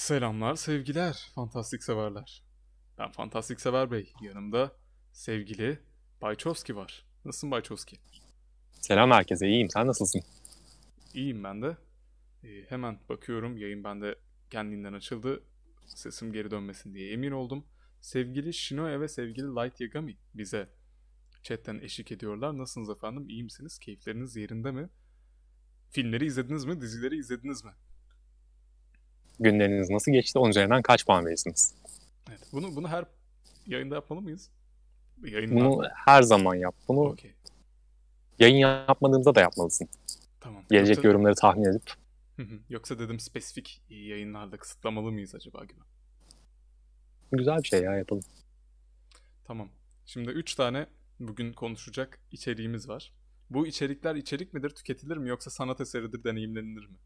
Selamlar, sevgiler, fantastik severler. Ben fantastik sever bey. Yanımda sevgili Bayçovski var. Nasılsın Bayçovski? Selam herkese, iyiyim. Sen nasılsın? İyiyim ben de. Ee, hemen bakıyorum, yayın bende kendinden açıldı. Sesim geri dönmesin diye emin oldum. Sevgili Shinoe ve sevgili Light Yagami bize chatten eşlik ediyorlar. Nasılsınız efendim? İyi misiniz? Keyifleriniz yerinde mi? Filmleri izlediniz mi? Dizileri izlediniz mi? Günleriniz nasıl geçti? 10 üzerinden kaç puan verirsiniz? Evet, bunu bunu her yayında yapmalı mıyız? Yayında Bunu her zaman yap. Bunu Okey. yayın yapmadığımızda da yapmalısın. Tamam. Gelecek Yoksa- yorumları tahmin edip. Yoksa dedim spesifik yayınlarda kısıtlamalı mıyız acaba gibi. Güzel bir şey ya yapalım. Tamam. Şimdi 3 tane bugün konuşacak içeriğimiz var. Bu içerikler içerik midir, tüketilir mi yoksa sanat eseridir, deneyimlenilir mi?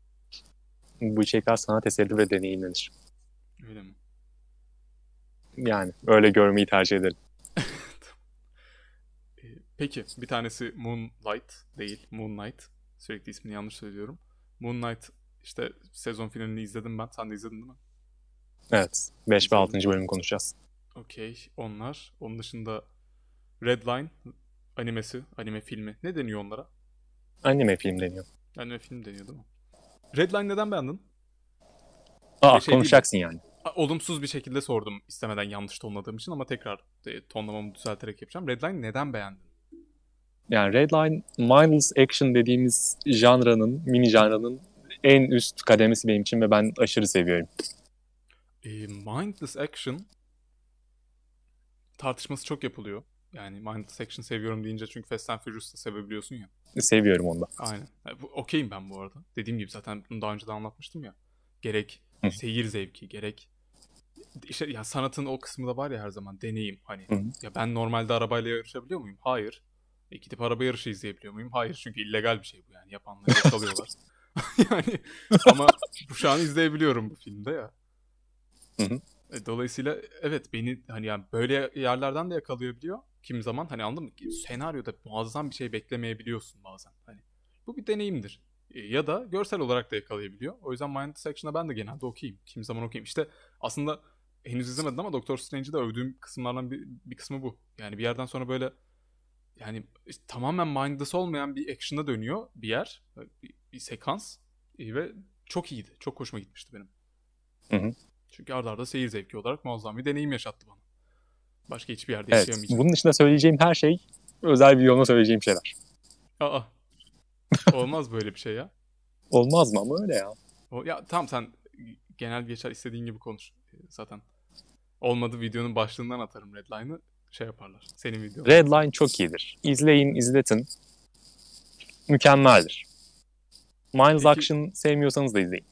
Bu içerikler sanat eseridir ve deneyimlenir. Öyle mi? Yani öyle görmeyi tercih ederim. Ee, Peki bir tanesi Moonlight değil, Moonlight. Sürekli ismini yanlış söylüyorum. Moonlight işte sezon finalini izledim ben. Sen de izledin değil mi? Evet. 5 ve 6. bölümü konuşacağız. Okey. Onlar. Onun dışında Redline animesi, anime filmi. Ne deniyor onlara? Anime film deniyor. Anime film deniyor değil mi? Redline neden beğendin? Aa şey değil konuşacaksın yani. A- Olumsuz bir şekilde sordum istemeden yanlış tonladığım için ama tekrar e, tonlamamı düzelterek yapacağım. Redline neden beğendin? Yani Redline mindless action dediğimiz janranın, mini janranın en üst kademesi benim için ve ben aşırı seviyorum. E, mindless action tartışması çok yapılıyor. Yani mindless action seviyorum deyince çünkü Fast and Furious'ta sevebiliyorsun ya. Seviyorum onu da. Aynen. Bu- Okeyim ben bu arada. Dediğim gibi zaten bunu daha önce de anlatmıştım ya. Gerek Hı. seyir zevki, gerek işte ya sanatın o kısmı da var ya her zaman deneyim hani. Hı. Ya ben normalde arabayla yarışabiliyor muyum? Hayır. E gidip araba yarışı izleyebiliyor muyum? Hayır. Çünkü illegal bir şey bu yani. Yapanları yakalıyorlar. yani ama bu şu an izleyebiliyorum bu filmde ya. Hı hı. E, Dolayısıyla evet beni hani yani böyle yerlerden de yakalayabiliyor. Kim zaman hani anladın mı? Senaryoda muazzam bir şey beklemeyebiliyorsun bazen. Hani bu bir deneyimdir. E, Ya da görsel olarak da yakalayabiliyor. O yüzden Mindless Action'a ben de genelde okeyim. Kim zaman okeyim. İşte aslında henüz izlemedim ama Doctor Strange'i de övdüğüm kısımlardan bir, bir kısmı bu. Yani bir yerden sonra böyle yani işte tamamen mindless olmayan bir action'a dönüyor bir yer. Bir, bir sekans. E, ve çok iyiydi. Çok hoşuma gitmişti benim. Hı hı. Çünkü arda arda seyir zevki olarak muazzam bir deneyim yaşattı bana. Başka hiçbir yerde Evet. yaşayamayacağım. Bunun dışında söyleyeceğim her şey özel bir yoluna söyleyeceğim şeyler. Aa. Olmaz böyle bir şey ya. Olmaz mı ama öyle ya. O, ya tamam sen genel geçer istediğin gibi konuş. Ee, Zaten olmadı videonun başlığından atarım Redline'ı şey yaparlar. Senin videon. Redline çok iyidir. İzleyin, izletin. Mükemmeldir. Mindless Peki- Action sevmiyorsanız da izleyin.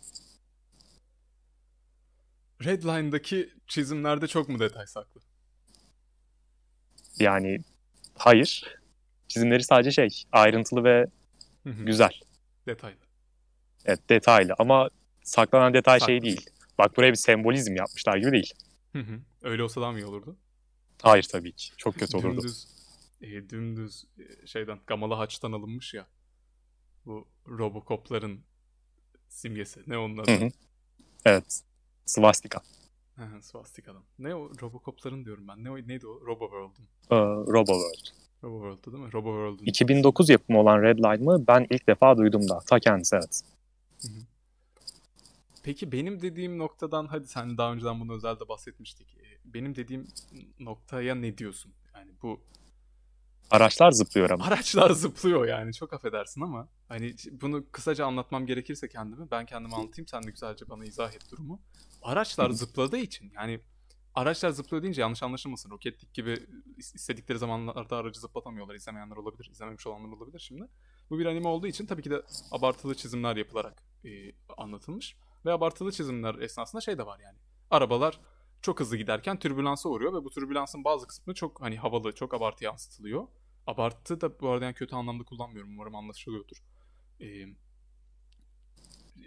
Redline'daki çizimlerde çok mu detay saklı? Yani hayır. Çizimleri sadece şey, ayrıntılı ve güzel. Detaylı. Evet, detaylı ama saklanan detay Saklı. şey değil. Bak buraya bir sembolizm yapmışlar gibi değil. Hı hı. Öyle olsa daha mı iyi olurdu? Hayır tabii ki. Çok kötü olurdu. Dümdüz, e, dümdüz e, şeyden Gamalı Haç'tan alınmış ya. Bu Robocop'ların simgesi. Ne onun adı? Hı hı. Evet. Swastika. Swastika'dan. Ne o? Robocop'ların diyorum ben. Ne o, neydi o? RoboWorld'un. Ee, Roboworld. RoboWorld'du değil mi? RoboWorld'un. 2009 yapımı olan Redline mı? Ben ilk defa duydum da. Ta kendisi evet. Peki benim dediğim noktadan hadi sen daha önceden bunu özelde bahsetmiştik. Ee, Benim dediğim noktaya ne diyorsun? Yani bu Araçlar zıplıyor ama. araçlar zıplıyor yani çok affedersin ama hani bunu kısaca anlatmam gerekirse kendimi ben kendimi anlatayım sen de güzelce bana izah et durumu. Araçlar zıpladığı için yani araçlar zıplıyor deyince yanlış anlaşılmasın. Roketlik gibi is- istedikleri zamanlarda aracı zıplatamıyorlar. İzlemeyenler olabilir, izlememiş olanlar olabilir şimdi. Bu bir anime olduğu için tabii ki de abartılı çizimler yapılarak e, anlatılmış. Ve abartılı çizimler esnasında şey de var yani. Arabalar çok hızlı giderken türbülansa uğruyor ve bu türbülansın bazı kısmı çok hani havalı, çok abartı yansıtılıyor. Abartı da bu arada yani kötü anlamda kullanmıyorum. Umarım anlaşılıyordur. Ee,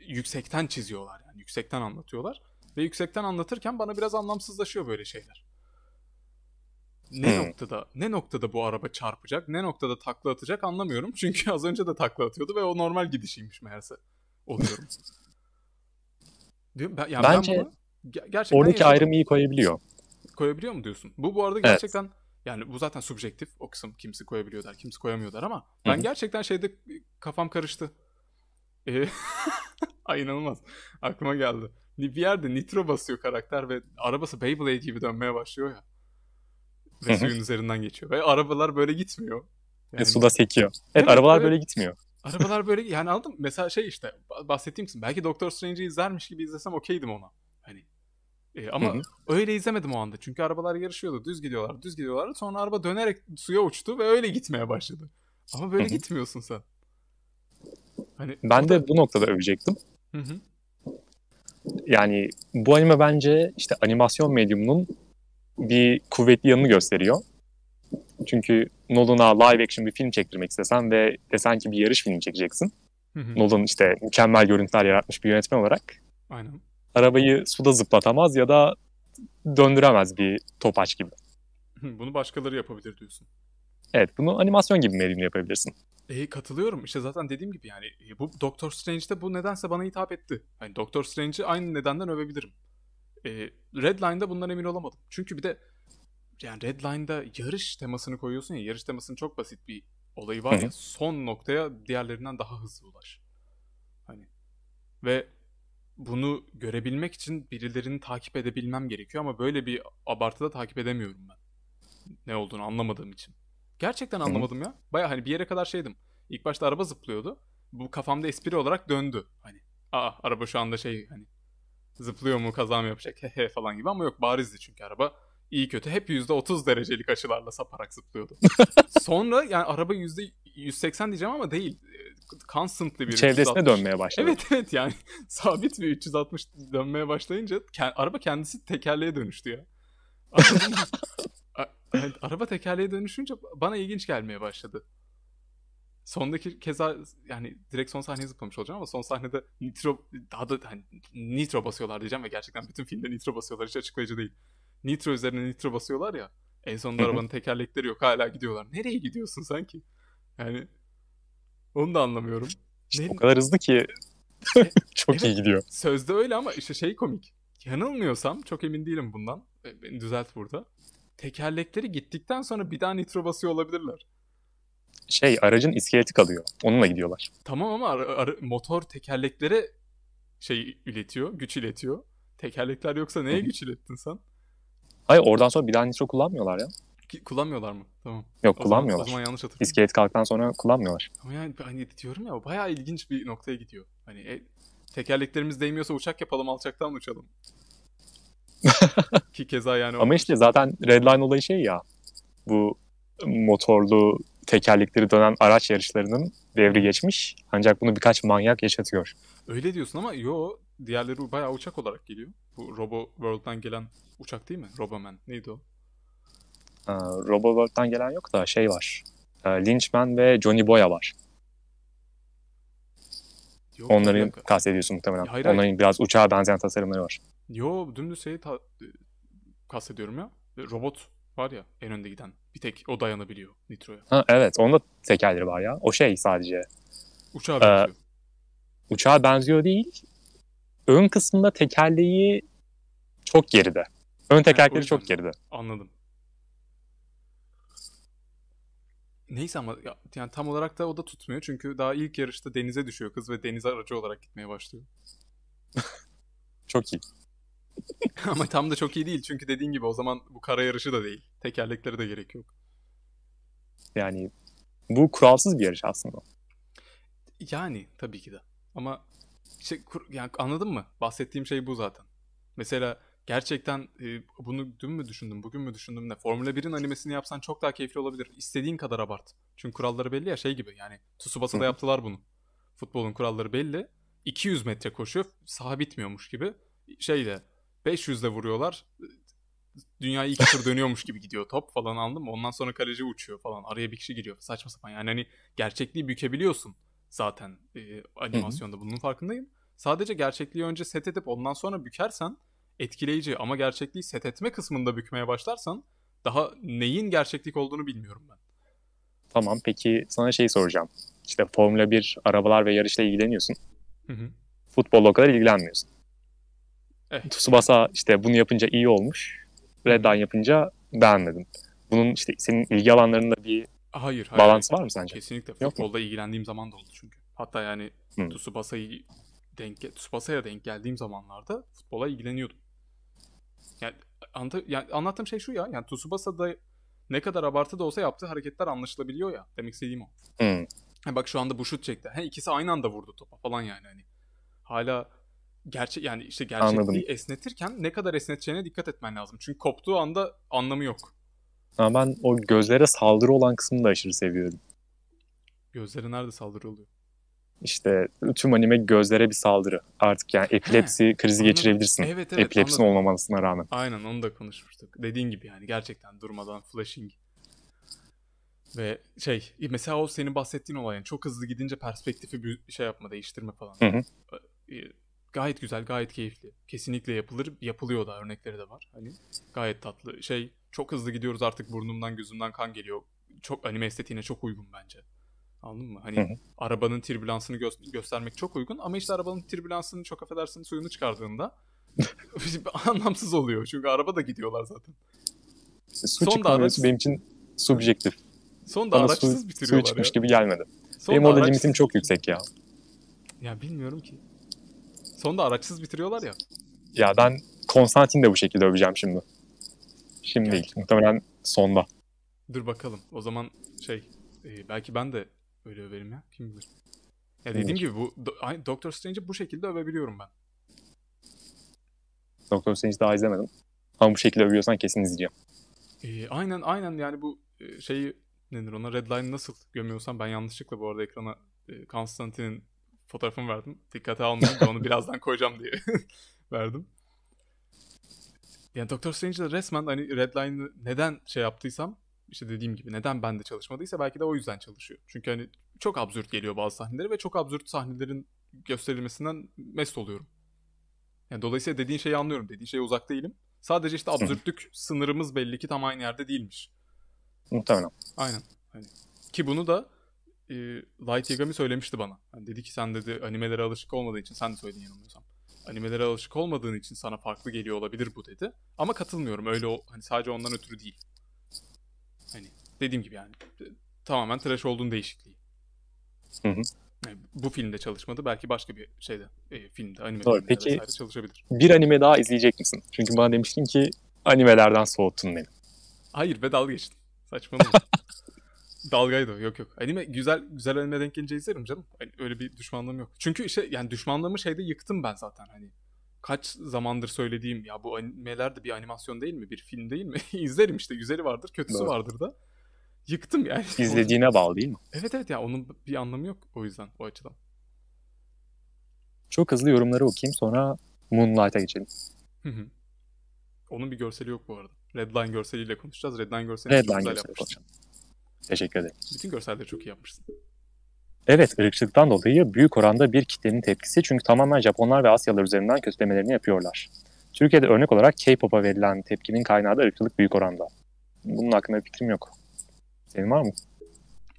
yüksekten çiziyorlar yani. Yüksekten anlatıyorlar. Ve yüksekten anlatırken bana biraz anlamsızlaşıyor böyle şeyler. Ne Hmm. noktada ne noktada bu araba çarpacak, ne noktada takla atacak anlamıyorum. Çünkü az önce de takla atıyordu ve o normal gidişiymiş meğerse. Oluyorum. Ben, yani Bence- ben bunu Ge- gerçekten Oradaki yaşadım. ayrımı iyi koyabiliyor. koyabiliyor mu diyorsun? Bu bu arada Evet. Yani bu zaten subjektif o kısım kimisi koyabiliyor der, kimisi koyamıyor der ama ben gerçekten şeyde kafam karıştı. Ee, Ay inanılmaz. Aklıma geldi. Bir yerde nitro basıyor karakter ve arabası Beyblade gibi dönmeye başlıyor ya. Ve suyun üzerinden geçiyor. Ve arabalar böyle gitmiyor. Ve Yani suda sekiyor. Evet, Evet, arabalar evet. böyle gitmiyor. arabalar böyle yani anladın mı? Mesela şey işte bahsettiğim kısım. Belki Doctor Strange'i izlermiş gibi izlesem okeydim ona. E, ama Hı hı. öyle izlemedim o anda. Çünkü arabalar yarışıyordu. Düz gidiyorlar, düz gidiyorlar. Sonra araba dönerek suya uçtu ve öyle gitmeye başladı. Ama böyle Hı hı. gitmiyorsun sen. Hani Ben o da- de bu noktada övecektim. Hı hı. Yani bu anime bence işte animasyon medyumunun bir kuvvetli yanını gösteriyor. Çünkü Nolan'a live action bir film çektirmek istesen ve desen ki bir yarış filmi çekeceksin. Hı hı. Nolan işte mükemmel görüntüler yaratmış bir yönetmen olarak Aynen. Arabayı suda zıplatamaz ya da döndüremez bir topaç gibi. Bunu başkaları yapabilir diyorsun. Evet bunu animasyon gibi medyum yapabilirsin. E, katılıyorum. İşte zaten dediğim gibi yani e, bu Doctor Strange'de bu nedense bana hitap etti. Hani Doctor Strange'i aynı nedenden övebilirim. E, Redline'da bundan emin olamadım. Çünkü bir de yani Redline'da yarış temasını koyuyorsun ya yarış temasının çok basit bir olayı var ya son noktaya diğerlerinden daha hızlı ulaş. Hani ve bunu görebilmek için birilerini takip edebilmem gerekiyor ama böyle bir abartıda takip edemiyorum ben. Ne olduğunu anlamadığım için. Gerçekten anlamadım ya. Baya hani bir yere kadar şeydim. İlk başta araba zıplıyordu. Bu kafamda espri olarak döndü. Hani aa araba şu anda şey hani zıplıyor mu kaza mı yapacak hehe falan gibi ama yok barizdi çünkü araba iyi kötü hep %30 derecelik açılarla saparak zıplıyordu. Sonra yani araba %180 diyeceğim ama değil. Constantly bir Çevresine 360. dönmeye başladı. Evet evet yani sabit bir 360 dönmeye başlayınca ke- araba kendisi tekerleğe dönüştü ya. Araba tekerleğe dönüşünce bana ilginç gelmeye başladı. Sondaki keza yani direkt son sahneye zıplamış olacağım ama son sahnede nitro daha da hani nitro basıyorlar diyeceğim ve gerçekten bütün filmde nitro basıyorlar hiç açıklayıcı değil. Nitro üzerine nitro basıyorlar ya. En sonunda arabanın tekerlekleri yok hala gidiyorlar. Nereye gidiyorsun sanki? Yani onu da anlamıyorum. İşte Ne- o kadar hızlı ki çok iyi Evet. gidiyor. Sözde öyle ama işte şey komik. Yanılmıyorsam çok emin değilim bundan. E, Beni düzelt burada. Tekerlekleri gittikten sonra bir daha nitro basıyor olabilirler. Şey aracın iskeleti kalıyor. Onunla gidiyorlar. Tamam ama ara- ara- motor tekerleklere şey iletiyor, güç iletiyor. Tekerlekler yoksa neye güç ilettin sen? Hayır oradan sonra bir daha nitro kullanmıyorlar ya. Ki- Kullanmıyorlar mı? Tamam. Yok O zaman, o kullanmıyorlar. zaman yanlış hatırlıyorum. İskelet kalktıktan sonra kullanmıyorlar. Ama yani hani diyorum ya bayağı ilginç bir noktaya gidiyor. Hani e, tekerleklerimiz değmiyorsa uçak yapalım alçaktan uçalım. Ki keza yani o- Ama işte zaten Redline olayı şey ya. Bu motorlu tekerlekleri dönen araç yarışlarının devri geçmiş. Ancak bunu birkaç manyak yaşatıyor. Öyle diyorsun ama yo diğerleri bayağı uçak olarak geliyor. Bu Robo World'dan gelen uçak değil mi? Roboman. Neydi o? Ee, Roboworld'dan gelen yok da şey var. Ee, Lynchman ve Johnny Boya var. Yok, Onları kastediyorsun muhtemelen. Hayır, hayır. Onların biraz uçağa benzeyen tasarımları var. Yo dümdüz şeyi ta- e, kastediyorum ya. E, Robot var ya en önde giden. Bir tek o dayanabiliyor Nitro'ya. Ha, evet onda tekerleri var ya. O şey sadece. Uçağa Ee, benziyor. Uçağa benziyor değil. Ön kısmında tekerleği çok geride. Ön tekerlekleri yüzden. çok geride. Anladım. Neyse ama ya- yani tam olarak da o da tutmuyor. Çünkü daha ilk yarışta denize düşüyor kız ve deniz aracı olarak gitmeye başlıyor. Çok iyi. ama tam da çok iyi değil. Çünkü dediğin gibi o zaman bu kara yarışı da değil. Tekerlekleri de gerek yok. Yani bu kuralsız bir yarış aslında. Yani tabii ki de. Ama işte kur- yani anladın mı? Bahsettiğim şey bu zaten. Mesela gerçekten e, bunu dün mü düşündüm, bugün mü düşündüm ne? Formula 1'in animesini yapsan çok daha keyifli olabilir. İstediğin kadar abart. Çünkü kuralları belli ya şey gibi yani Tsubasa'da yaptılar bunu. Futbolun kuralları belli. 200 metre koşuyor, saha bitmiyormuş gibi. Şeyle 500'le vuruyorlar. Dünyayı iki tur dönüyormuş gibi gidiyor top falan anladın mı? Ondan sonra kaleci uçuyor falan. Araya bir kişi giriyor. Saçma sapan. Yani hani gerçekliği bükebiliyorsun zaten e, animasyonda. Bunun farkındayım. Sadece gerçekliği önce set edip ondan sonra bükersen etkileyici ama gerçekliği set etme kısmında bükmeye başlarsan daha neyin gerçeklik olduğunu bilmiyorum ben. Tamam peki sana şey soracağım. İşte Formula 1 arabalar ve yarışla ilgileniyorsun. Hı hı. Futbolla o kadar ilgilenmiyorsun. Eh. Tsubasa işte bunu yapınca iyi olmuş. Redline yapınca beğenmedim. Bunun işte senin ilgi alanlarında bir Hayır, hayır. bağlantısı var mı sence? Kesinlikle. Futbolda ilgilendiğim zaman da oldu çünkü. Hatta yani. Tsubasa'yı denk Tsubasa'ya denk geldiğim zamanlarda futbola ilgileniyordum. Yani, anlatı, yani anlattığım şey şu ya. Yani Tsubasa'da ne kadar abartı da olsa yaptığı hareketler anlaşılabiliyor ya. Demek istediğim o. Hmm. Ha bak şu anda bu şut çekti. He ikisi aynı anda vurdu topa falan yani hani. Hala gerçek yani işte gerçekliği Anladım. esnetirken ne kadar esneteceğine dikkat etmen lazım. Çünkü koptuğu anda anlamı yok. Ama ben o gözlere saldırı olan kısmını da aşırı seviyorum. Gözleri nerede saldırı oluyor? İşte tüm anime gözlere bir saldırı. Artık yani epilepsi krizi Anladım. geçirebilirsin. Evet evet Epilepsin anladım. olmamasına rağmen. Aynen onu da konuşmuştuk. Dediğin gibi yani gerçekten durmadan flashing. Ve şey mesela o senin bahsettiğin olay yani çok hızlı gidince perspektifi bir şey yapma değiştirme falan. Hı hı. Ee, Gayet güzel gayet keyifli. Kesinlikle yapılır. Yapılıyor da örnekleri de var. Hani gayet tatlı. Şey çok hızlı gidiyoruz artık burnumdan gözümden kan geliyor. Çok anime estetiğine çok uygun bence. Anladın mı? Hani Hı hı. arabanın türbülansını gö- göstermek çok uygun ama işte arabanın türbülansını çok affedersin suyunu çıkardığında anlamsız oluyor. Çünkü araba da gidiyorlar zaten. İşte su Son da araç- benim için subjektif. Son da Bana su, araçsız suyu bitiriyorlar çıkmış ya. gibi gelmedi. Son benim da orada araçsız- limitim çok yüksek ya. Ya bilmiyorum ki. Son da araçsız bitiriyorlar ya. Ya ben Konstantin de bu şekilde öveceğim şimdi. Şimdi değil. Gerçekten. Muhtemelen sonda. Dur bakalım. O zaman şey e, belki ben de öyle överim ya. Kim bilir. Ya dediğim gibi bu Do- Doctor Strange'i bu şekilde övebiliyorum ben. Doktor Strange'i daha izlemedim. Ama bu şekilde övüyorsan kesin izleyeceğim. E, aynen aynen yani bu e, şeyi nedir ona Redline nasıl gömüyorsam ben yanlışlıkla bu arada ekrana e, Konstantin'in fotoğrafını verdim. Dikkate almayın da onu birazdan koyacağım diye verdim. Yani Doctor Strange'de resmen hani Redline'ı neden şey yaptıysam işte dediğim gibi neden bende çalışmadıysa belki de o yüzden çalışıyor. Çünkü hani çok absürt geliyor bazı sahneleri ve çok absürt sahnelerin gösterilmesinden mest oluyorum. Yani dolayısıyla dediğin şeyi anlıyorum. Dediğin şeye uzak değilim. Sadece işte absürtlük sınırımız belli ki tam aynı yerde değilmiş. Muhtemelen. Aynen. Hani ki bunu da e, Light Yagami söylemişti bana. Hani dedi ki sen dedi animelere alışık olmadığı için sen de söyledin yanılmıyorsam. Animelere alışık olmadığın için sana farklı geliyor olabilir bu dedi. Ama katılmıyorum. Öyle o hani sadece ondan ötürü değil. Hani dediğim gibi yani tamamen trash olduğun değişikliği. Hı hı. Yani bu filmde çalışmadı. Belki başka bir şeyde e, filmde, anime Doğru. filmde Peki- çalışabilir. Bir anime daha izleyecek misin? Çünkü bana demiştin ki animelerden soğuttun beni. Hayır be dalga geçtim. Saçmalama. Dalgaydı. Yok yok. Anime güzel güzel anime denk gelince izlerim canım. Hani öyle bir düşmanlığım yok. Çünkü işte yani düşmanlığımı şeyde yıktım ben zaten hani. Kaç zamandır söylediğim ya bu animeler de bir animasyon değil mi? Bir film değil mi? İzlerim işte. Güzeli vardır, kötüsü Doğru. vardır da. Yıktım yani. İzlediğine bağlı değil mi? Evet evet ya onun bir anlamı yok o yüzden o açıdan. Çok hızlı yorumları okuyayım sonra Moonlight'a geçelim. Hı hı. Onun bir görseli yok bu arada. Redline görseliyle konuşacağız. Redline görselini çok Redline güzel görseli yapmışsın. Teşekkür ederim. Bütün görselleri çok iyi yapmışsın. Evet, ırkçılıktan dolayı büyük oranda bir kitlenin tepkisi çünkü tamamen Japonlar ve Asyalılar üzerinden kötülemelerini yapıyorlar. Türkiye'de örnek olarak K-pop'a verilen tepkinin kaynağı da ırkçılık büyük oranda. Bunun hakkında bir fikrim yok. Senin var mı?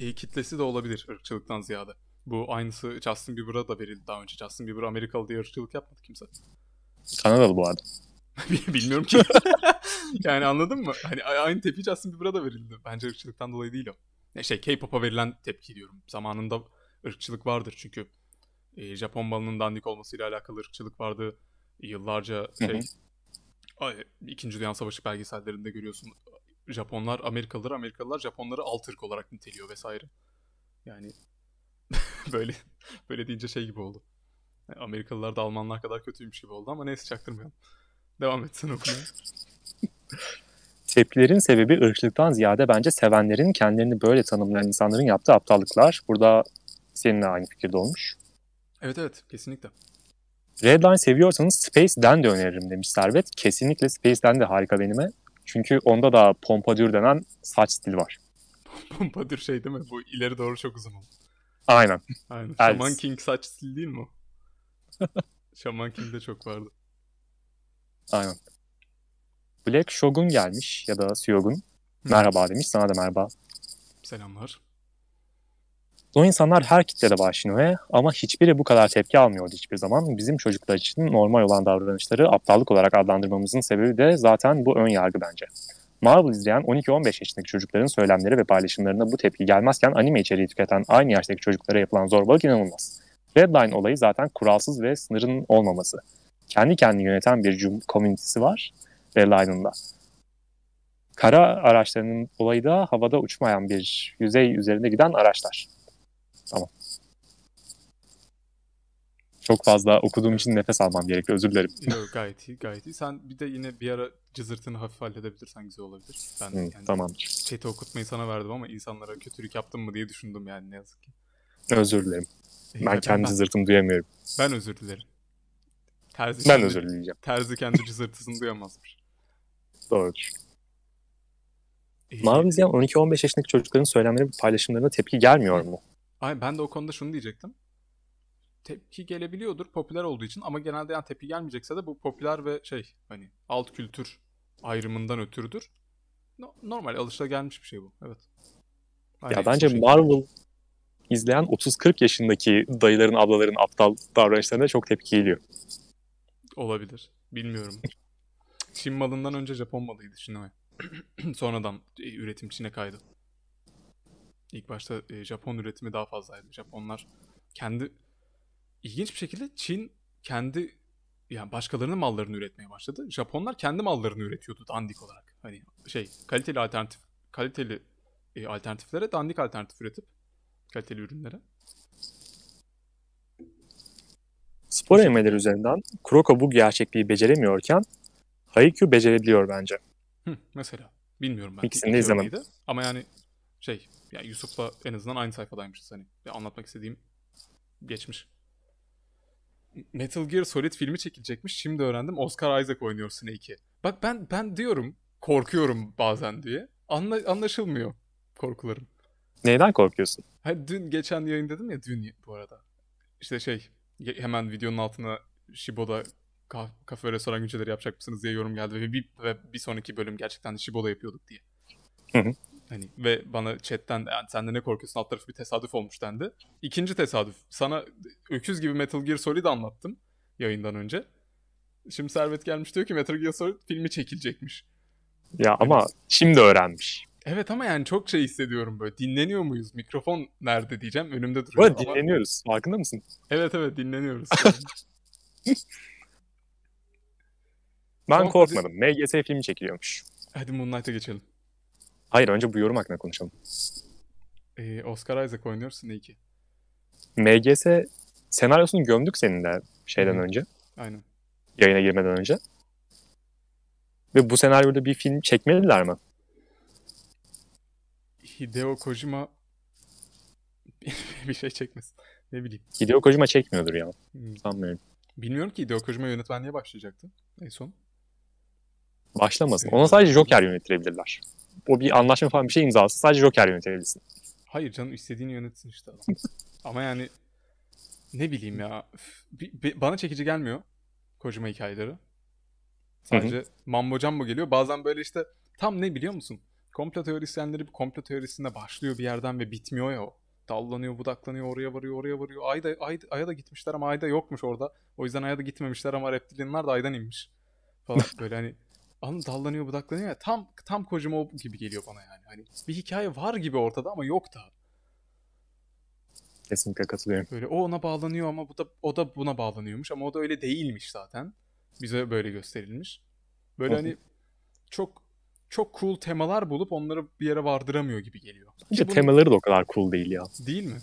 e, kitlesi de olabilir ırkçılıktan ziyade. Bu aynısı Justin Bieber'a da verildi daha önce. Justin Bieber Amerikalı diye ırkçılık yapmadı kimse. Kanadalı bu arada. Bilmiyorum ki. yani anladın mı? Hani aynı tepki Justin Bieber'a da verildi. Bence ırkçılıktan dolayı değil o. Ne şey K-pop'a verilen tepki diyorum. Zamanında ırkçılık vardır çünkü e, Japon balının dandik olmasıyla alakalı ırkçılık vardı. Yıllarca şey İkinci Dünya Savaşı belgesellerinde görüyorsun. Japonlar Amerikalıları, Amerikalılar Japonları alt ırk olarak niteliyor vesaire. Yani böyle böyle deyince şey gibi oldu. Yani Amerikalılar da Almanlar kadar kötüymüş gibi oldu ama neyse çaktırmayalım. Devam etsin okumaya. Tepkilerin sebebi ırkçılıktan ziyade bence sevenlerin kendilerini böyle tanımlayan insanların yaptığı aptallıklar. Burada seninle aynı fikirde olmuş. Evet evet kesinlikle. Redline seviyorsanız Space'den de öneririm demiş Servet. Kesinlikle Space'den de harika benime. Çünkü onda da pompadour denen saç stili var. Pompadour şey değil mi? Bu ileri doğru çok uzun oldu. Aynen. Aynen. Shaman King saç stili değil mi o? Shaman King'de çok vardı. Aynen. Black Shogun gelmiş ya da Shogun. Merhaba demiş. Sana da merhaba. Selamlar. O insanlar her kitlede Şino'ya ama hiçbiri bu kadar tepki almıyordu hiçbir zaman. Bizim çocuklar için normal olan davranışları aptallık olarak adlandırmamızın sebebi de zaten bu ön yargı bence. Marvel izleyen 12-15 yaşındaki çocukların söylemleri ve paylaşımlarına bu tepki gelmezken anime içeriği tüketen aynı yaştaki çocuklara yapılan zorbalık inanılmaz. Redline olayı zaten kuralsız ve sınırın olmaması. Kendi kendini yöneten bir komünitesi var Redline'ın da. Kara araçlarının olayı da havada uçmayan bir yüzey üzerinde giden araçlar. Tamam. Çok fazla okuduğum için nefes almam gerekiyor. Özür dilerim. Yok gayet iyi gayet iyi. Sen bir de yine bir ara cızırtını hafif halledebilirsen güzel olabilir. Ben Hı, yani tamamdır. chat'i okutmayı sana verdim ama insanlara kötülük yaptım mı diye düşündüm yani ne yazık ki. Özür dilerim. Ee, Ben kendi cızırtımı duyamıyorum. ben özür dilerim. Terzi Ben kendi- özür dileyeceğim. Terzi kendi cızırtısını duyamazmış. Doğrudur. Ee, Marvel izleyen 12-15 yaşındaki çocukların söylemleri paylaşımlarına tepki gelmiyor mu? Ay ben de o konuda şunu diyecektim. Tepki gelebiliyordur popüler olduğu için ama genelde yani tepki gelmeyecekse de bu popüler ve şey hani alt kültür ayrımından ötürüdür. No- normal alışılagelmiş bir şey bu. Evet. Aynen Ya bence şey- Marvel izleyen 30-40 yaşındaki dayıların, ablaların aptal davranışlarına çok tepki geliyor. olabilir. Bilmiyorum. Çin malından önce Japon malıydı Shinoi. Sonradan e, üretim Çin'e kaydı. İlk başta e, Japon üretimi daha fazlaydı. Japonlar kendi ilginç bir şekilde Çin kendi yani başkalarının mallarını üretmeye başladı. Japonlar kendi mallarını üretiyordu dandik olarak. Hani şey kaliteli alternatif kaliteli e, alternatiflere dandik alternatif üretip kaliteli ürünlere. Spor animeleri üzerinden Kuroko bu gerçekliği beceremiyorken Haikyuu becerebiliyor bence. Hı, mesela. Bilmiyorum ben. İkisini İki de izlemedim. Ama yani şey yani Yusuf'la en azından aynı sayfadaymışız hani. Ve anlatmak istediğim geçmiş. Metal Gear Solid filmi çekilecekmiş. Şimdi öğrendim. Oscar Isaac oynuyor Snake'i. Bak ben ben diyorum korkuyorum bazen diye. Anla, anlaşılmıyor korkularım. Neyden korkuyorsun? Hani dün geçen yayın dedim ya dün bu arada. İşte şey hemen videonun altına Shibo'da ka- kafe restoran günceleri yapacak mısınız diye yorum geldi ve bir, ve bir sonraki bölüm gerçekten Shibo'da yapıyorduk diye. Hı hı. Hani ve bana chatten de yani sen de ne korkuyorsun alt tarafı bir tesadüf olmuş dendi. İkinci tesadüf. Sana öküz gibi Metal Gear Solid anlattım yayından önce. Şimdi Servet gelmiş diyor ki Metal Gear Solid filmi çekilecekmiş. Ya ama şimdi öğrenmiş. Evet ama yani çok şey hissediyorum böyle. Dinleniyor muyuz? Mikrofon nerede diyeceğim. Önümde Bu duruyor ama... dinleniyoruz. Farkında mısın? Evet evet dinleniyoruz. Ben korkmadım. MGS filmi çekiliyormuş. Hadi Moonlight'a geçelim. Hayır önce bu yorum hakkında konuşalım. Ee, Oscar Isaac oynuyor Snake'i. MGS senaryosunu gömdük seninle şeyden Hı önce. Aynen. Yayına girmeden önce. Ve bu senaryoda bir film çekmeliler mi? Hideo Kojima bir şey çekmesin. Ne bileyim. Hideo Kojima çekmiyordur ya. Hmm. Sanmıyorum. Bilmiyorum ki Hideo Kojima yönetmenliğe başlayacaktı en son. Başlamasın. Ona sadece Joker yönetilebilirler. O bir anlaşma falan bir şey imzalasa sadece Joker yönetebilirsin. Hayır canım istediğini yönetsin işte adam. Ama yani ne bileyim ya. üf, bi- bi- bana çekici gelmiyor Kojima hikayeleri. Sadece mambo jumbo geliyor. Bazen böyle işte tam ne biliyor musun? Komplo teorisyenleri bir komplo teorisinde başlıyor bir yerden ve bitmiyor ya o. Dallanıyor, budaklanıyor, oraya varıyor, oraya varıyor. Ayda, ay, Ay'a da gitmişler ama Ay'da yokmuş orada. O yüzden Ay'a da gitmemişler ama reptilianlar da Ay'dan inmiş. Falan böyle hani Mı? dallanıyor, budaklanıyor ya. Tam tam Kojima o gibi geliyor bana yani. Hani bir hikaye var gibi ortada ama yok da. Kesinlikle katılıyorum. Böyle o ona bağlanıyor ama bu da o da buna bağlanıyormuş ama o da öyle değilmiş zaten. Bize böyle gösterilmiş. Böyle hı. hani çok çok cool temalar bulup onları bir yere vardıramıyor gibi geliyor. Bence Ki bunu- temaları da o kadar cool değil ya. Değil mi?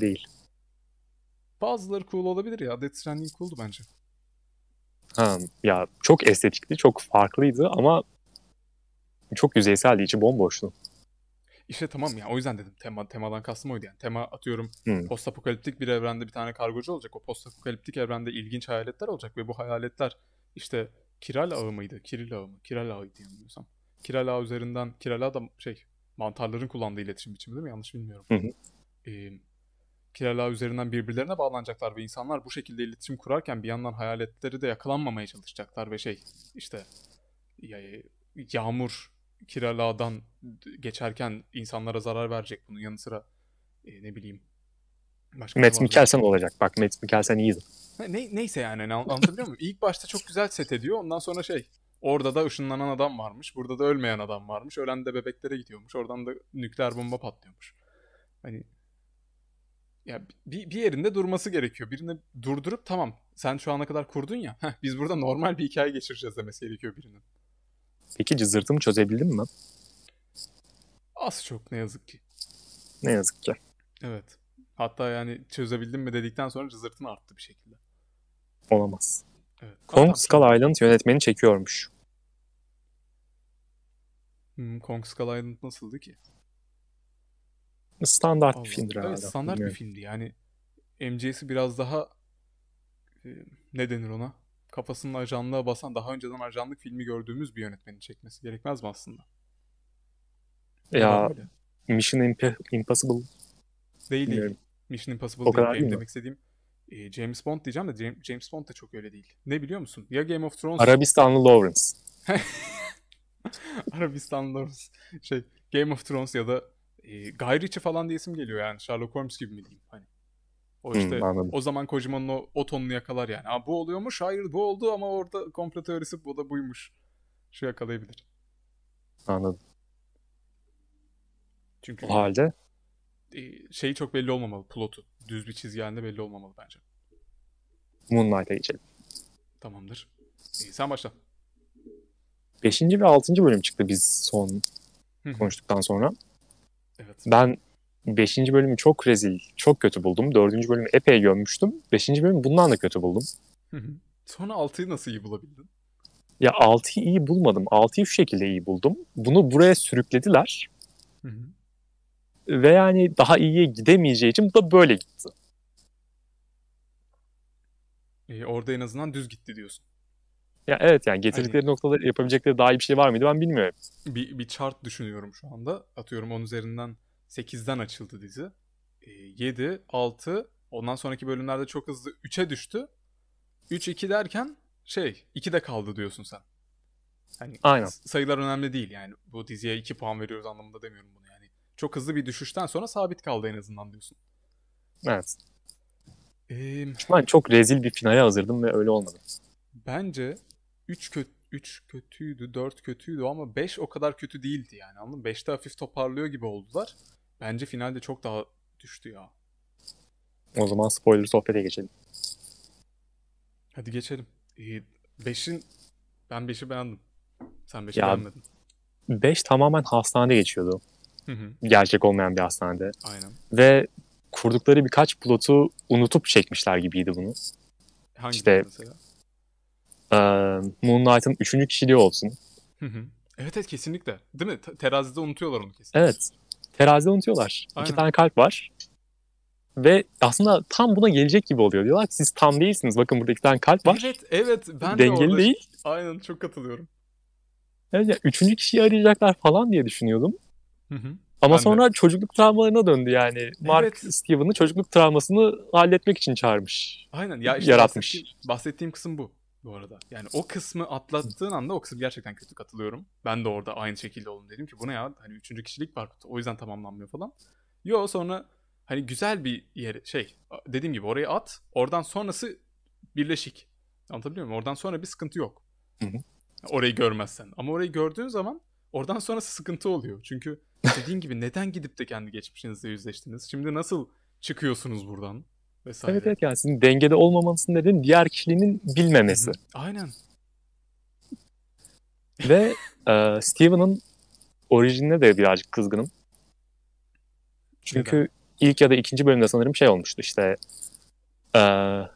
Değil. Bazıları cool olabilir ya. Death Stranding cool'du bence. Ha, ya çok estetikti, çok farklıydı ama çok yüzeyseldi, içi bomboştu. İşte tamam ya o yüzden dedim tema temadan kastım oydu yani. Tema atıyorum Hmm. post apokaliptik bir evrende bir tane kargocu olacak. O post apokaliptik evrende ilginç hayaletler olacak ve bu hayaletler işte Kiral ağı mıydı? Kiril ağı mı? Kiral ağıydı yanılmıyorsam. Kiral ağı üzerinden Kiral ağı da şey mantarların kullandığı iletişim biçimi değil mi? Yanlış bilmiyorum. Hı hı. Ee, Kiral ağı üzerinden birbirlerine bağlanacaklar ve insanlar bu şekilde iletişim kurarken bir yandan hayaletleri de yakalanmamaya çalışacaklar ve şey işte ya- yağmur Kiral Ağa'dan geçerken insanlara zarar verecek bunun yanı sıra e, ne bileyim. Başka ne Matt? Mikkelsen olacak. Bak Matt Mikkelsen iyiydi. Ne, neyse yani hani an- anlatabiliyor muyum? İlk başta çok güzel set ediyor. Ondan sonra şey orada da ışınlanan adam varmış. Burada da ölmeyen adam varmış. Ölen de bebeklere gidiyormuş. Oradan da nükleer bomba patlıyormuş. Hani ya bir, bir yerinde durması gerekiyor. Birini durdurup tamam sen şu ana kadar kurdun ya. heh, biz burada normal bir hikaye geçireceğiz demesi gerekiyor birinin. Peki cızırtımı çözebildin mi? Az çok ne yazık ki. Ne yazık ki. Evet. Hatta yani çözebildim mi dedikten sonra cızırtın arttı bir şekilde. Olamaz. Evet. Kong Hatta- Skull Island yönetmeni çekiyormuş. Hmm, Kong Skull Island nasıldı ki? Standart Allah. bir filmdir Evet herhalde. standart bir Bilmiyorum. filmdi yani. MC'si biraz daha e, ne denir ona? Kafasının ajanlığa basan daha önceden ajanlık filmi gördüğümüz bir yönetmenin çekmesi gerekmez mi aslında? Ya. Mission Imp- Impossible Değil değil. bilmiyorum. Mission Impossible O değil. kadar değil demek istediğim e, James Bond diyeceğim de James, James Bond da çok öyle değil. Ne biliyor musun? Ya Game of Thrones Arabistanlı Lawrence. Arabistanlı şey Game of Thrones ya da e, Guy Ritchie falan diye isim geliyor yani. Sherlock Holmes gibi mi diyeyim? Hani. O Hmm, işte anladım. o zaman Kojima'nın o, o tonunu yakalar yani. Ha, bu oluyormuş hayır bu oldu ama orada komplo teorisi bu da buymuş. Şu yakalayabilir. Anladım. Çünkü O halde e, şeyi çok belli olmamalı plotu. Düz bir çizgi halinde belli olmamalı bence. Moonlight'a geçelim. Tamamdır. E, sen başla. Beşinci ve altıncı bölüm çıktı biz son hı. konuştuktan sonra. Evet. Ben beşinci bölümü çok rezil, çok kötü buldum. Dördüncü bölümü epey gömmüştüm. Beşinci bölümü bundan da kötü buldum. Hı hı. Sonra 6'yı nasıl iyi bulabildin? Ya 6'yı iyi bulmadım. 6'yı şu şekilde iyi buldum. Bunu buraya sürüklediler. Hı hı. Ve yani daha iyiye gidemeyeceği için bu da böyle gitti. E, orada en azından düz gitti diyorsun. Ya evet yani getirdikleri noktada yapabilecekleri daha iyi bir şey var mıydı ben bilmiyorum. Bir, bir chart düşünüyorum şu anda. Atıyorum 10 üzerinden 8'den açıldı dizi. E, 7, 6, ondan sonraki bölümlerde çok hızlı 3'e düştü. 3-2 derken şey 2'de kaldı diyorsun sen. Hani Aynen. sayılar önemli değil yani. Bu diziye 2 puan veriyoruz anlamında demiyorum bunu yani. Çok hızlı bir düşüşten sonra sabit kaldı en azından diyorsun. Evet. Ee, Ben çok rezil bir finale hazırdım ve öyle olmadı. bence 3 kötü 3 kötüydü, 4 kötüydü ama 5 o kadar kötü değildi yani anladın mı? 5'te hafif toparlıyor gibi oldular. Bence finalde çok daha düştü ya. O zaman spoiler sohbete geçelim. Hadi geçelim. 5'in ben 5'i beğendim. Sen 5'i Ya- beğenmedin. 5 tamamen hastanede geçiyordu. Hı hı. Gerçek olmayan bir hastanede. Aynen. Ve kurdukları birkaç plotu unutup çekmişler gibiydi bunu. Hangi İşte- mesela? Ee, Moonlight'ın üçüncü kişiliği olsun. Hı hı. Evet evet kesinlikle. Değil mi? Te- terazide unutuyorlar onu kesin. Evet. Terazide unutuyorlar. Aynen. İki tane kalp var. Ve aslında tam buna gelecek gibi oluyor. Diyorlar ki siz tam değilsiniz. Bakın burada iki tane kalp var. Evet evet ben de Dengeli orada... değil. Aynen çok katılıyorum. Evet, ya, üçüncü kişiyi arayacaklar falan diye düşünüyordum. Hı hı. Ama Ben de. sonra çocukluk travmalarına döndü yani. Mark Evet. Steven'ı çocukluk travmasını halletmek için çağırmış. Aynen ya işte Yaratmış. Bahsettiğim, bahsettiğim kısım bu bu arada. Yani o kısmı atlattığın anda o kısım gerçekten kötü katılıyorum. Ben de orada aynı şekilde oldum dedim ki bu ne ya hani üçüncü kişilik var o yüzden tamamlanmıyor falan. Yo sonra hani güzel bir yer şey dediğim gibi oraya at oradan sonrası birleşik. Anlatabiliyor muyum? Oradan sonra bir sıkıntı yok. Hı hı. Orayı görmezsen. Ama orayı gördüğün zaman oradan sonrası sıkıntı oluyor. Çünkü dediğin gibi neden gidip de kendi geçmişinizle yüzleştiniz? Şimdi nasıl çıkıyorsunuz buradan? Vesaire. Evet evet yani sizin dengede olmamanızın nedeni diğer kişiliğinin bilmemesi. Aynen. Ve e, Steven'ın orijinine de birazcık kızgınım. Çünkü ilk ya da ikinci bölümde sanırım şey olmuştu işte e,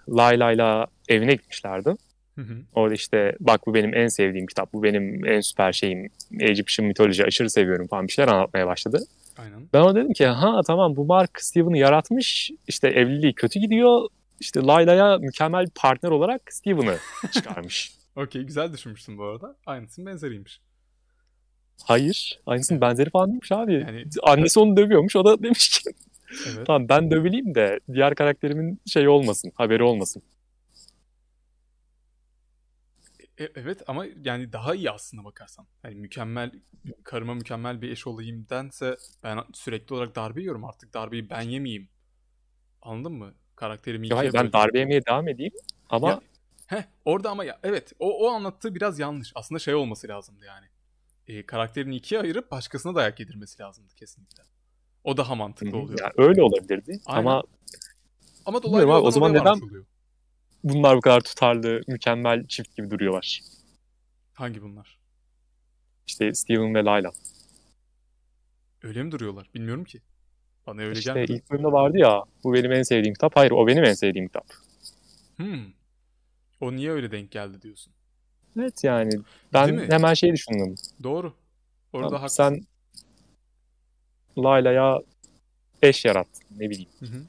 Layla'yla evine gitmişlerdi. Hı hı. Orada işte bak bu benim en sevdiğim kitap, bu benim en süper şeyim, Egyptian mitoloji aşırı seviyorum falan bir şeyler anlatmaya başladı. Aynen. Ben ona dedim ki ha tamam bu Mark Steven'ı yaratmış, işte evliliği kötü gidiyor, işte Layla'ya mükemmel bir partner olarak Steven'ı çıkarmış. Okey güzel düşünmüşsün bu arada. Aynısının benzeriymiş. Hayır, aynısının benzeri falan değilmiş abi. Yani Annesi onu dövüyormuş, o da demiş ki evet. tamam ben dövüleyim de diğer karakterimin şey olmasın, haberi olmasın. E- evet ama yani daha iyi aslında bakarsan. Hani mükemmel karıma mükemmel bir eş olayım dense ben sürekli olarak darbe yiyorum artık darbeyi ben yemeyeyim. Anladın mı? Karakterimi Ya hayır ikiye ben darbe yemeye devam edeyim ama Ya, heh, orada ama ya evet o, o anlattığı biraz yanlış. Aslında şey olması lazımdı yani. E, karakterini ikiye ayırıp başkasına dayak yedirmesi lazımdı kesinlikle. O daha mantıklı oluyor. yani öyle olabilirdi Aynen. ama Ama dolaylı abi, o zaman neden- oluyor. Bunlar bu kadar tutarlı, mükemmel çift gibi duruyorlar. Hangi bunlar? İşte Steven ve Layla. Öyle mi duruyorlar? Bilmiyorum ki. Bana öyle İşte gelmedi. ilk bölümde vardı ya bu benim en sevdiğim kitap. Hayır o benim en sevdiğim kitap. Hmm. O niye öyle denk geldi diyorsun? Evet yani ben hemen şey düşündüm. Doğru. Orada Tamam, haklısın. sen Layla'ya eş yarattın ne bileyim. Hı hı.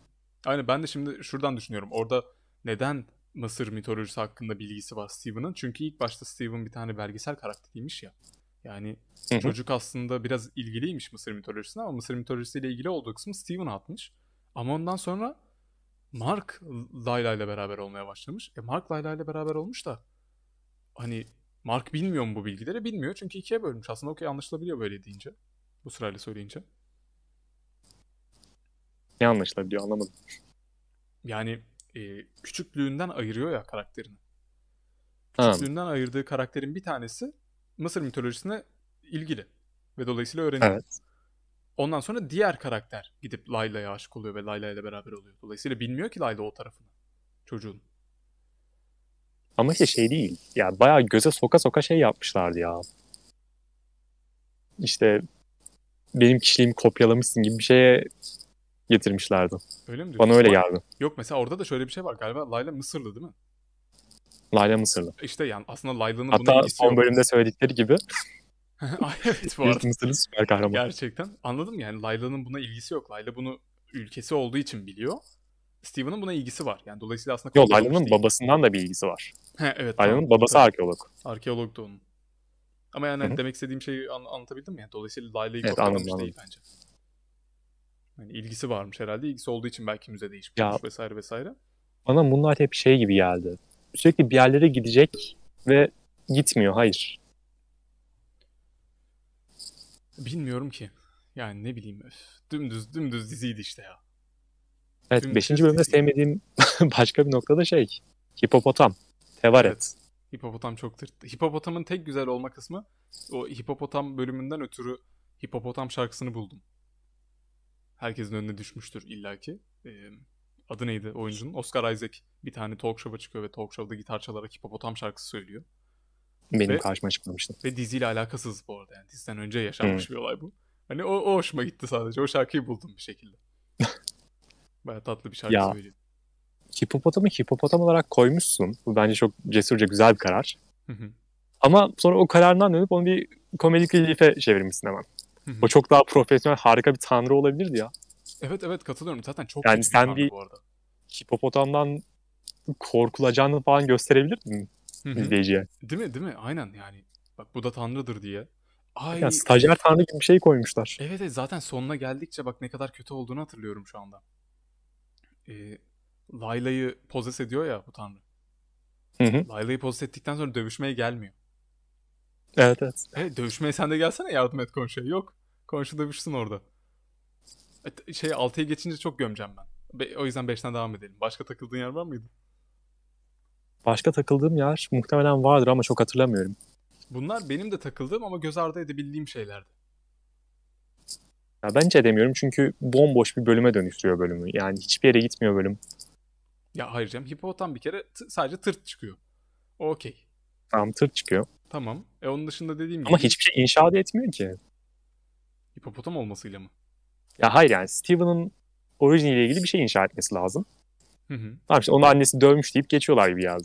Aynen ben de şimdi şuradan düşünüyorum. Orada neden Mısır mitolojisi hakkında bilgisi var Steven'ın? Çünkü ilk başta Steven bir tane belgesel karakteriymiş ya. Yani çocuk aslında biraz ilgiliymiş Mısır mitolojisine ama Mısır mitolojisiyle ilgili olduğu kısmı Steven'a atmış. Ama ondan sonra Mark Layla ile beraber olmaya başlamış. E Mark Layla ile beraber olmuş da hani Mark bilmiyor mu bu bilgileri? Bilmiyor çünkü ikiye bölmüş. Aslında okey anlaşılabiliyor böyle deyince. Bu sırayla söyleyince. Ne anlaşılabiliyor anlamadım. Yani e, küçüklüğünden ayırıyor ya karakterini. Küçüklüğünden ayırdığı karakterin bir tanesi Mısır mitolojisine ilgili. Ve dolayısıyla öğreniyor. Evet. Ondan sonra diğer karakter gidip Layla'ya aşık oluyor ve Layla ile beraber oluyor. Dolayısıyla bilmiyor ki Layla o tarafını. Çocuğun. Ama işte şey değil. Ya bayağı göze soka soka şey yapmışlardı ya. İşte benim kişiliğimi kopyalamışsın gibi bir şeye getirmişlerdi. Öyle mi diyorsun? Bana öyle geldi. Yok mesela orada da şöyle bir şey var. Galiba Layla Mısırlı değil mi? Layla Mısırlı. İşte yani aslında Layla'nın buna Hatta ilgisi son yok. bölümde söyledikleri gibi Ay evet bu arada. Mısırlı süper kahraman. Gerçekten. Anladım yani Layla'nın buna ilgisi yok. Layla bunu ülkesi olduğu için biliyor. Steven'ın buna ilgisi var. Yani dolayısıyla aslında Yo kopyalamış Layla'nın değil. babasından da bir ilgisi var. He, evet. Layla'nın tamam. babası arkeolog. Arkeolog da onun. Ama yani Hı hı. demek istediğim şeyi an- anlatabildim mi? Yani dolayısıyla Layla'yı Evet, anladım, değil bence. Yani ilgisi varmış herhalde. İlgisi olduğu için belki müze değişmiş Ya- vesaire vesaire. Bana bunlar hep şey gibi geldi. Sürekli bir yerlere gidecek ve gitmiyor. Hayır. Bilmiyorum ki. Yani ne bileyim. Öf. Dümdüz dümdüz diziydi işte ya. Evet Tüm 5. kız bölümde diziyi. sevmediğim başka bir nokta da şey. Hipopotam. Tevaret. Evet. Hipopotam çok tırt. Hipopotamın tek güzel olma kısmı o hipopotam bölümünden ötürü hipopotam şarkısını buldum. Herkesin önüne düşmüştür illaki. Ee, adı neydi oyuncunun? Oscar Isaac bir tane talk show'a çıkıyor ve talk show'da gitar çalarak hipopotam şarkısı söylüyor. Benim Ve- karşıma çıkmamıştı. Ve diziyle alakasız bu arada. Yani diziden önce yaşanmış bir olay bu. Hani o, o hoşuma gitti sadece. O şarkıyı buldum bir şekilde. Baya tatlı bir şarkı Ya. söylüyor. Hipopotamı hipopotam olarak koymuşsun. Bu bence çok cesurca güzel bir karar. Hı hı. Ama sonra o kararından dönüp onu bir komedik reliefe çevirmişsin hemen. O çok daha profesyonel, harika bir tanrı olabilirdi ya. evet evet katılıyorum. Zaten çok Yani sen bir- arada. Hipopotamdan korkulacağını falan gösterebilirdin izleyiciye. Değil mi değil mi? Aynen yani. Bak bu da tanrıdır diye. Ay. Yani stajyer tanrı gibi bir şey koymuşlar. Evet, evet zaten sonuna geldikçe bak ne kadar kötü olduğunu hatırlıyorum şu anda. Ee, Layla'yı pozes ediyor ya bu tanrı. Layla'yı pozes ettikten sonra dövüşmeye gelmiyor. Evet evet. Evet dövüşmeye sen de gelsene yardım et komşuya. Yok. Dövüşsün orada. Evet, Şey 6'ya geçince çok gömeceğim ben. Be- o yüzden 5'ten devam edelim. Başka takıldığın yer var mıydı? Başka takıldığım yer muhtemelen vardır ama çok hatırlamıyorum. Bunlar benim de takıldığım ama göz ardı edebildiğim şeylerdi. Ya ben hiç edemiyorum çünkü bomboş bir bölüme dönüştürüyor bölümü. Yani hiçbir yere gitmiyor bölüm. Ya hayır canım hipopotam bir kere t- sadece tırt çıkıyor. Okey. Tamam tır çıkıyor. Tamam. E onun dışında dediğim gibi Ama hiçbir şey inşa etmiyor ki. Hipopotam olmasıyla mı? Ya hayır yani Steven'ın orijiniyle ilgili bir şey inşa etmesi lazım. Hı hı. Tamam işte onu annesi dövmüş deyip geçiyorlar gibi geldi.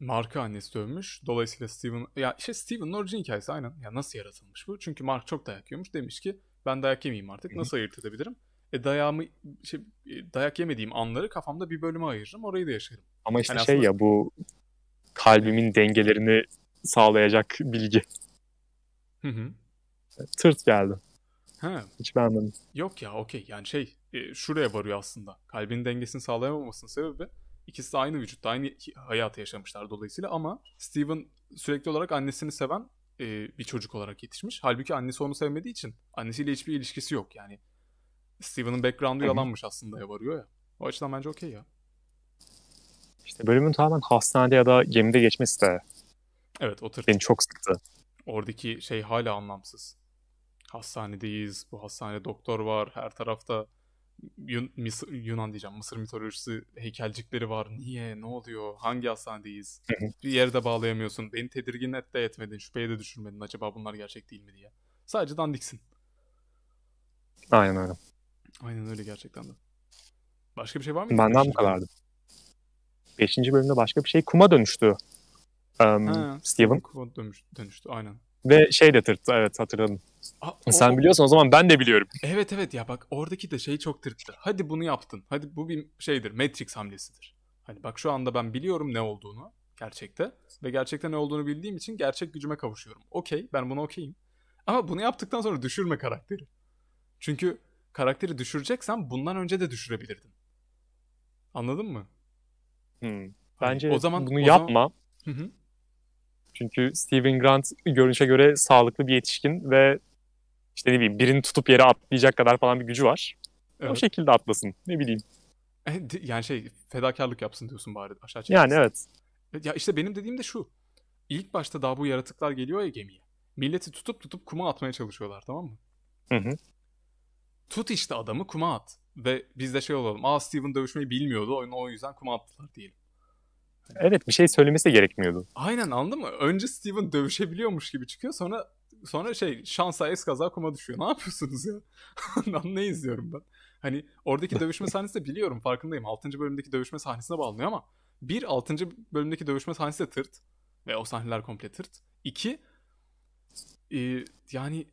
Mark'ı annesi dövmüş. Dolayısıyla Steven... Ya işte Steven'ın orijin hikayesi aynen. Ya nasıl yaratılmış bu? Çünkü Mark çok dayak yiyormuş. Demiş ki ben dayak yemeyeyim artık. Nasıl ayırt edebilirim? E dayağımı... Şey, e, dayak yemediğim anları kafamda bir bölüme ayırırım. Orayı da yaşarım. Ama işte Hani şey aslında- ya bu kalbimin dengelerini sağlayacak bilgi. Hı hı. Tırt geldi. Ha, Hiç beğenmedim. yok ya okey. Yani şey e, şuraya varıyor aslında. Kalbin dengesini sağlayamamasının sebebi İkisi de aynı vücutta, aynı hayatı yaşamışlar dolayısıyla ama Steven sürekli olarak annesini seven e, bir çocuk olarak yetişmiş. Halbuki annesi onu sevmediği için annesiyle hiçbir ilişkisi yok yani. Steven'ın background'u yalanmış aslında ya varıyor ya. O açıdan bence okey ya. İşte bölümün tamamen hastanede ya da gemide geçmesi de Evet o tırt. beni çok sıktı. Oradaki şey hala anlamsız. Hastanedeyiz. Bu hastanede doktor var. Her tarafta Yun- Mis- Yunan diyeceğim. Mısır mitolojisi heykelcikleri var. Niye? Ne oluyor? Hangi hastanedeyiz? Bir yerde bağlayamıyorsun. Beni tedirgin et de etmedin. Şüpheye de düşürmedin. Acaba bunlar gerçek değil mi diye. Sadece dandiksin. Aynen öyle. Aynen öyle gerçekten de. Başka bir şey var mı? Benden bu kadardı. Beşinci bölümde başka bir şey kuma dönüştü. Um, Ha, Steven. Kuma dönmüş, dönüştü aynen. Ve şey de tırttı evet hatırladım. Aa, o- Sen biliyorsun o zaman ben de biliyorum. Evet evet ya bak oradaki de şey çok tırttı. Hadi bunu yaptın. Hadi bu bir şeydir. Matrix hamlesidir. Hani bak şu anda ben biliyorum ne olduğunu gerçekte. Ve gerçekte ne olduğunu bildiğim için gerçek gücüme kavuşuyorum. Okey ben buna okeyim. Ama bunu yaptıktan sonra düşürme karakteri. Çünkü karakteri düşüreceksen bundan önce de düşürebilirdin. Anladın mı? Hmm. Hani Bence o zaman bunu o yapma. Hı hı. Çünkü Steven Grant görünüşe göre sağlıklı bir yetişkin ve işte ne bileyim birini tutup yere atlayacak kadar falan bir gücü var. O Evet. şekilde atlasın. Ne bileyim. E, Yani şey fedakarlık yapsın diyorsun bari aşağı Yani çekilsin. evet. Ya işte benim dediğim de şu. İlk başta daha bu yaratıklar geliyor ya gemiye. Milleti tutup tutup kuma atmaya çalışıyorlar tamam mı? Hı hı. Tut işte adamı kuma at. Ve biz de şey olalım. Aa Steven dövüşmeyi bilmiyordu. Onu o yüzden kuma attılar diyelim. Evet bir şey söylemesi gerekmiyordu. Aynen anladın mı? Önce Steven dövüşebiliyormuş gibi çıkıyor. Sonra sonra şey şansa es kaza kuma düşüyor. Ne yapıyorsunuz ya? Lan ne izliyorum ben? Hani oradaki dövüşme sahnesi de biliyorum farkındayım. 6. bölümdeki dövüşme sahnesine bağlanıyor ama bir 6. bölümdeki dövüşme sahnesi de tırt. Ve o sahneler komple tırt. İki e, yani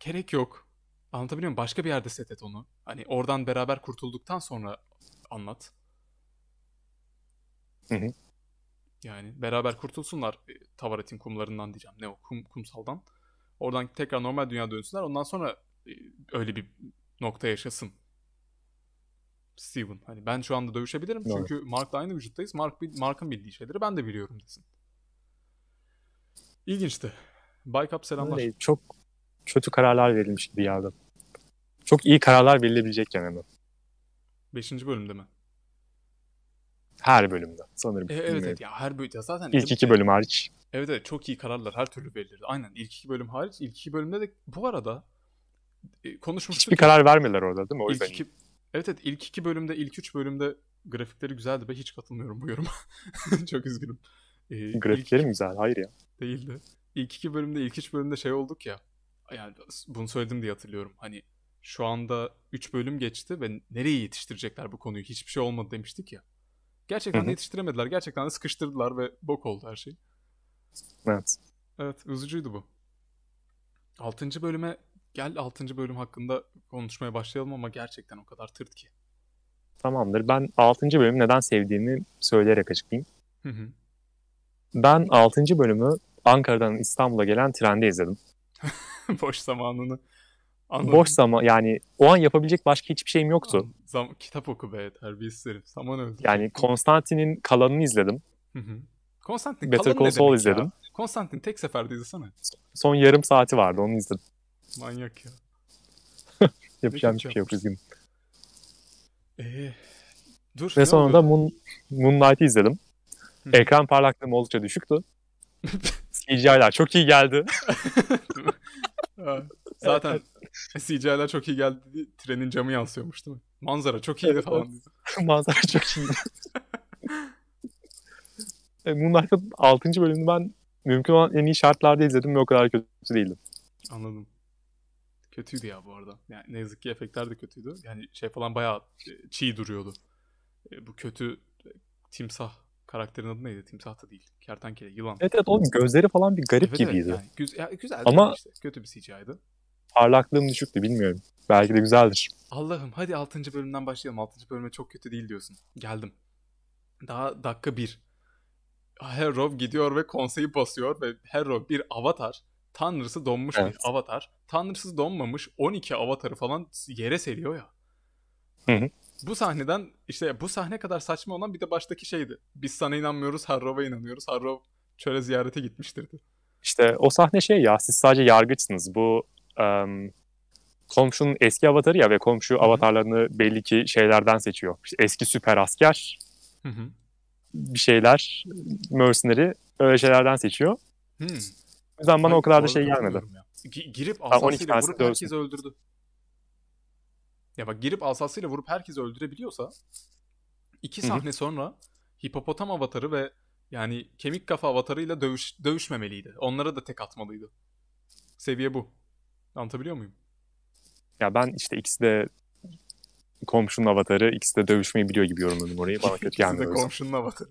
gerek yok. Anlatabiliyor muyum? Başka bir yerde set et onu. Hani oradan beraber kurtulduktan sonra anlat. Hı hı. Yani beraber kurtulsunlar e, Tavaret'in kumlarından diyeceğim. Ne o kum, kumsaldan. Oradan tekrar normal dünya dönsünler. Ondan sonra e, öyle bir nokta yaşasın. Steven. Hani ben şu anda dövüşebilirim. Doğru. Çünkü Mark'la aynı vücuttayız. Mark, Mark'ın bildiği şeyleri ben de biliyorum desin. İlginçti. Baykap selamlar. Öyle çok kötü kararlar verilmiş gibi geldi. Çok iyi kararlar verilebilecekken hemen. Beşinci bölümde mi? Her bölümde sanırım. E, evet evet ya her bölüm ya zaten İlk iki bölüm hariç. Evet evet çok iyi kararlar her türlü verilirdi. Aynen ilk iki bölüm hariç ilk iki bölümde de bu arada e, konuşmuştuk. Hiçbir ya, karar vermediler orada değil mi? O ilk yüzden. iki, evet evet ilk iki bölümde ilk üç bölümde grafikleri güzeldi ve hiç katılmıyorum bu yoruma. çok üzgünüm. E, ilk Grafikleri mi güzel? Hayır ya. değildi. İlk iki bölümde ilk üç bölümde şey olduk ya. Yani bunu söyledim diye hatırlıyorum. Hani şu anda 3 bölüm geçti ve nereye yetiştirecekler bu konuyu? Hiçbir şey olmadı demiştik ya. Gerçekten de yetiştiremediler. Gerçekten de sıkıştırdılar ve bok oldu her şey. Evet. Evet, üzücüydü bu. 6. bölüme gel 6. bölüm hakkında konuşmaya başlayalım ama gerçekten o kadar tırt ki. Tamamdır. Ben 6. bölümü neden sevdiğimi söyleyerek açıklayayım. Hı hı. Ben 6. bölümü Ankara'dan İstanbul'a gelen trende izledim. Boş zamanını anladım. Boş zaman yani o an yapabilecek başka hiçbir şeyim yoktu. Zam- kitap oku be terbiyesiz herif. Zaman öldü. Yani Konstantin'in kalanını izledim. Hı hı. Konstantin Better Call Saul izledim. ya? Konstantin tek seferde izlesene. Son yarım saati vardı onu izledim. Manyak ya. Yapacağım hiçbir şey yok üzgünüm. Ee, dur. Ve ne sonra da oluyordu? Moon, Moonlight'ı izledim. Hı. Ekran parlaklığım oldukça düşüktü. CGI'ler çok iyi geldi. Zaten CGI'ler çok iyi geldi. Trenin camı yansıyormuş değil mi? Manzara çok iyiydi Evet, falan. evet. Manzara çok iyi. E, Moonlight'ın 6. bölümünü ben mümkün olan en iyi şartlarda izledim ve o kadar kötü değildim. Anladım. Kötüydü ya bu arada. Yani ne yazık ki efektler de kötüydü. Yani şey falan bayağı e, çiğ duruyordu. E, Bu kötü timsah karakterin adı neydi? Timsah da değil. Kertenkele, yılan. Evet evet onun gözleri falan bir garip Evet, evet, gibiydi. yani güz- ya, güzeldi Ama- işte. Kötü bir CGI'ydı. Parlaklığım düşüktü bilmiyorum. Belki de güzeldir. Allah'ım hadi 6. bölümden başlayalım. 6. bölüme çok kötü değil diyorsun. Geldim. Daha dakika 1. Harrow gidiyor ve konseyi basıyor ve Harrow bir avatar. Tanrısı donmuş Evet. bir avatar. Tanrısız donmamış 12 avatarı falan yere seriyor ya. Hı hı. Bu sahneden işte bu sahne kadar saçma olan bir de baştaki şeydi. Biz sana inanmıyoruz, Harrow'a inanıyoruz. Harrow çöle ziyarete gitmiştirdi. İşte o sahne şey ya siz sadece yargıçsınız. Bu em, komşunun eski avatarı ya ve komşu hı. avatarlarını belli ki şeylerden seçiyor. İşte eski süper asker Hı hı. bir şeyler, mercenary öyle şeylerden seçiyor. Hmm. O yüzden bana Ay, o kadar da şey gelmedi. girip 12 asasıyla vurup herkesi öldürdü. Ya bak girip asasıyla vurup herkesi öldürebiliyorsa iki sahne sonra hipopotam avatarı ve yani kemik kafa avatarıyla dövüş, dövüşmemeliydi. Onlara da tek atmalıydı. Seviye bu. Anlatabiliyor muyum? Ya ben işte ikisi de komşunun avatarı, ikisi de dövüşmeyi biliyor gibi yorumladım orayı. Bana kötü İkisi de komşunun avatarı.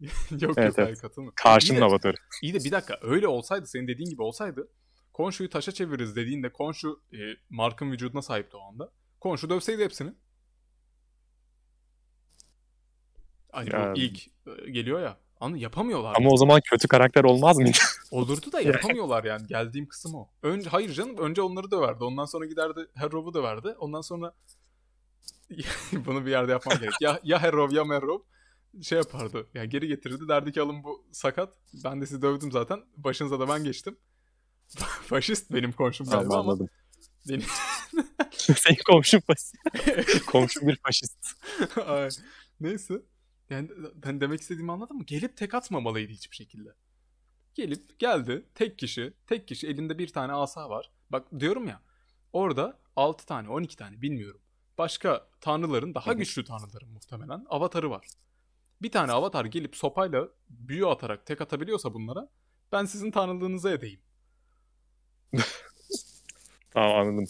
yok yok Evet, hayır evet. katılmıyorum. Karşının İyi de- avatarı. İyi de bir dakika öyle olsaydı senin dediğin gibi olsaydı Konshu'yu taşa çeviririz dediğinde Konshu e, Mark'ın vücuduna sahipti o anda. Konshu dövseydi hepsini. Hani Ya- bu ilk e, geliyor ya. Anı yapamıyorlar. Ama o zaman kötü karakter olmaz mıydı? Olurdu da yapamıyorlar yani. Geldiğim kısım o. Önce hayır canım önce onları döverdi. Ondan sonra giderdi Harrow'u döverdi. Ondan sonra bunu bir yerde yapmam gerek. Ya ya Harrow ya Merrow şey yapardı. Yani geri getirirdi. Derdi ki alın bu sakat. Ben de sizi dövdüm zaten. Başınıza da ben geçtim. Faşist benim komşum galiba ama anladım. benim... Senin komşun faşist. Komşun bir faşist. Ay, Neyse. Yani ben demek istediğimi anladın mı? Gelip tek atmamalıydı hiçbir şekilde. Gelip geldi tek kişi, tek kişi elinde bir tane asa var. Bak diyorum ya orada 6 tane 12 tane bilmiyorum. Başka tanrıların daha güçlü tanrıların muhtemelen avatarı var. Bir tane avatar gelip sopayla büyü atarak tek atabiliyorsa bunlara ben sizin tanrılığınıza edeyim. Tamam anladım.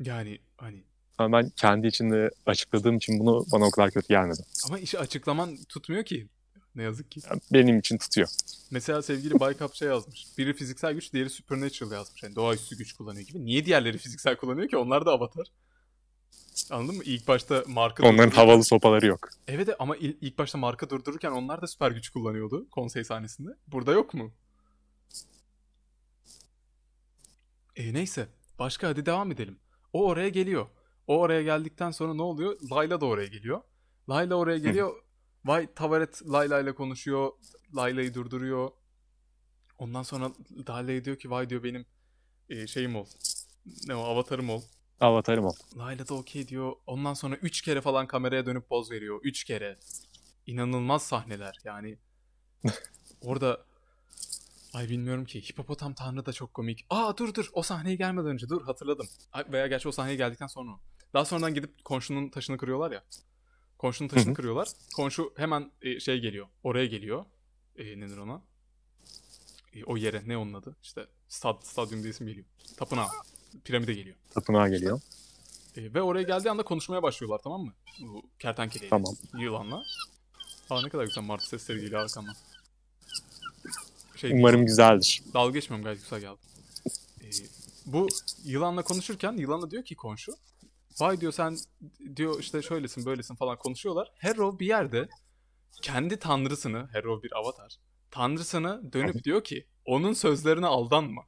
Yani hani Ama ben kendi içinde açıkladığım için bunu bana o kadar kötü gelmedi. ama işi açıklaman tutmuyor ki. Ne yazık ki. Yani benim için tutuyor. Mesela sevgili Baykap şey yazmış. Biri fiziksel güç, diğeri supernatural yazmış. Yani doğaüstü güç kullanıyor gibi. Niye diğerleri fiziksel kullanıyor ki? Onlar da avatar. Anladın mı? İlk başta marka Onların durdururken- havalı sopaları yok. Evet ama il- ilk başta marka durdururken onlar da süper güç kullanıyordu konsey sahnesinde. Burada yok mu? E neyse. Başka hadi devam edelim. O oraya geliyor. O oraya geldikten sonra ne oluyor? Layla da oraya geliyor. Layla oraya geliyor. Vay Tavaret Layla ile konuşuyor. Layla'yı durduruyor. Ondan sonra Layla'ya diyor ki vay diyor benim e, şeyim ol. Ne o avatarım ol. Avatarım o. Layla da okey diyor. Ondan sonra 3 kere falan kameraya dönüp poz veriyor. 3 kere. İnanılmaz sahneler yani. Orada ay bilmiyorum ki. Hipopotam Tanrı da çok komik. Aa dur dur o sahneye gelmeden önce dur hatırladım. Ay, veya gerçi o sahneye geldikten sonra. Daha sonradan gidip komşunun taşını kırıyorlar ya. Komşunun taşını Hı hı. kırıyorlar. Komşu hemen e, şey geliyor. Oraya geliyor. E, nedir ona? E, o yere ne onun adı? İşte stad, stadyum diye isim geliyor. Tapınağı. Piramide geliyor. Tapınağa geliyor. E, ve oraya geldiği anda konuşmaya başlıyorlar tamam mı? Bu kertenkeleyle, Tamam. yılanla. Aa ne kadar güzel martı sesleri geliyor arkamdan. Şey, Umarım güzeldir. dalga geçmiyorum gayet güzel geldi. E, bu yılanla konuşurken yılanla diyor ki komşu. Vay diyor sen diyor işte şöylesin böylesin falan konuşuyorlar. Harrow bir yerde kendi tanrısını, Harrow bir avatar, tanrısını dönüp diyor ki onun sözlerine aldanma.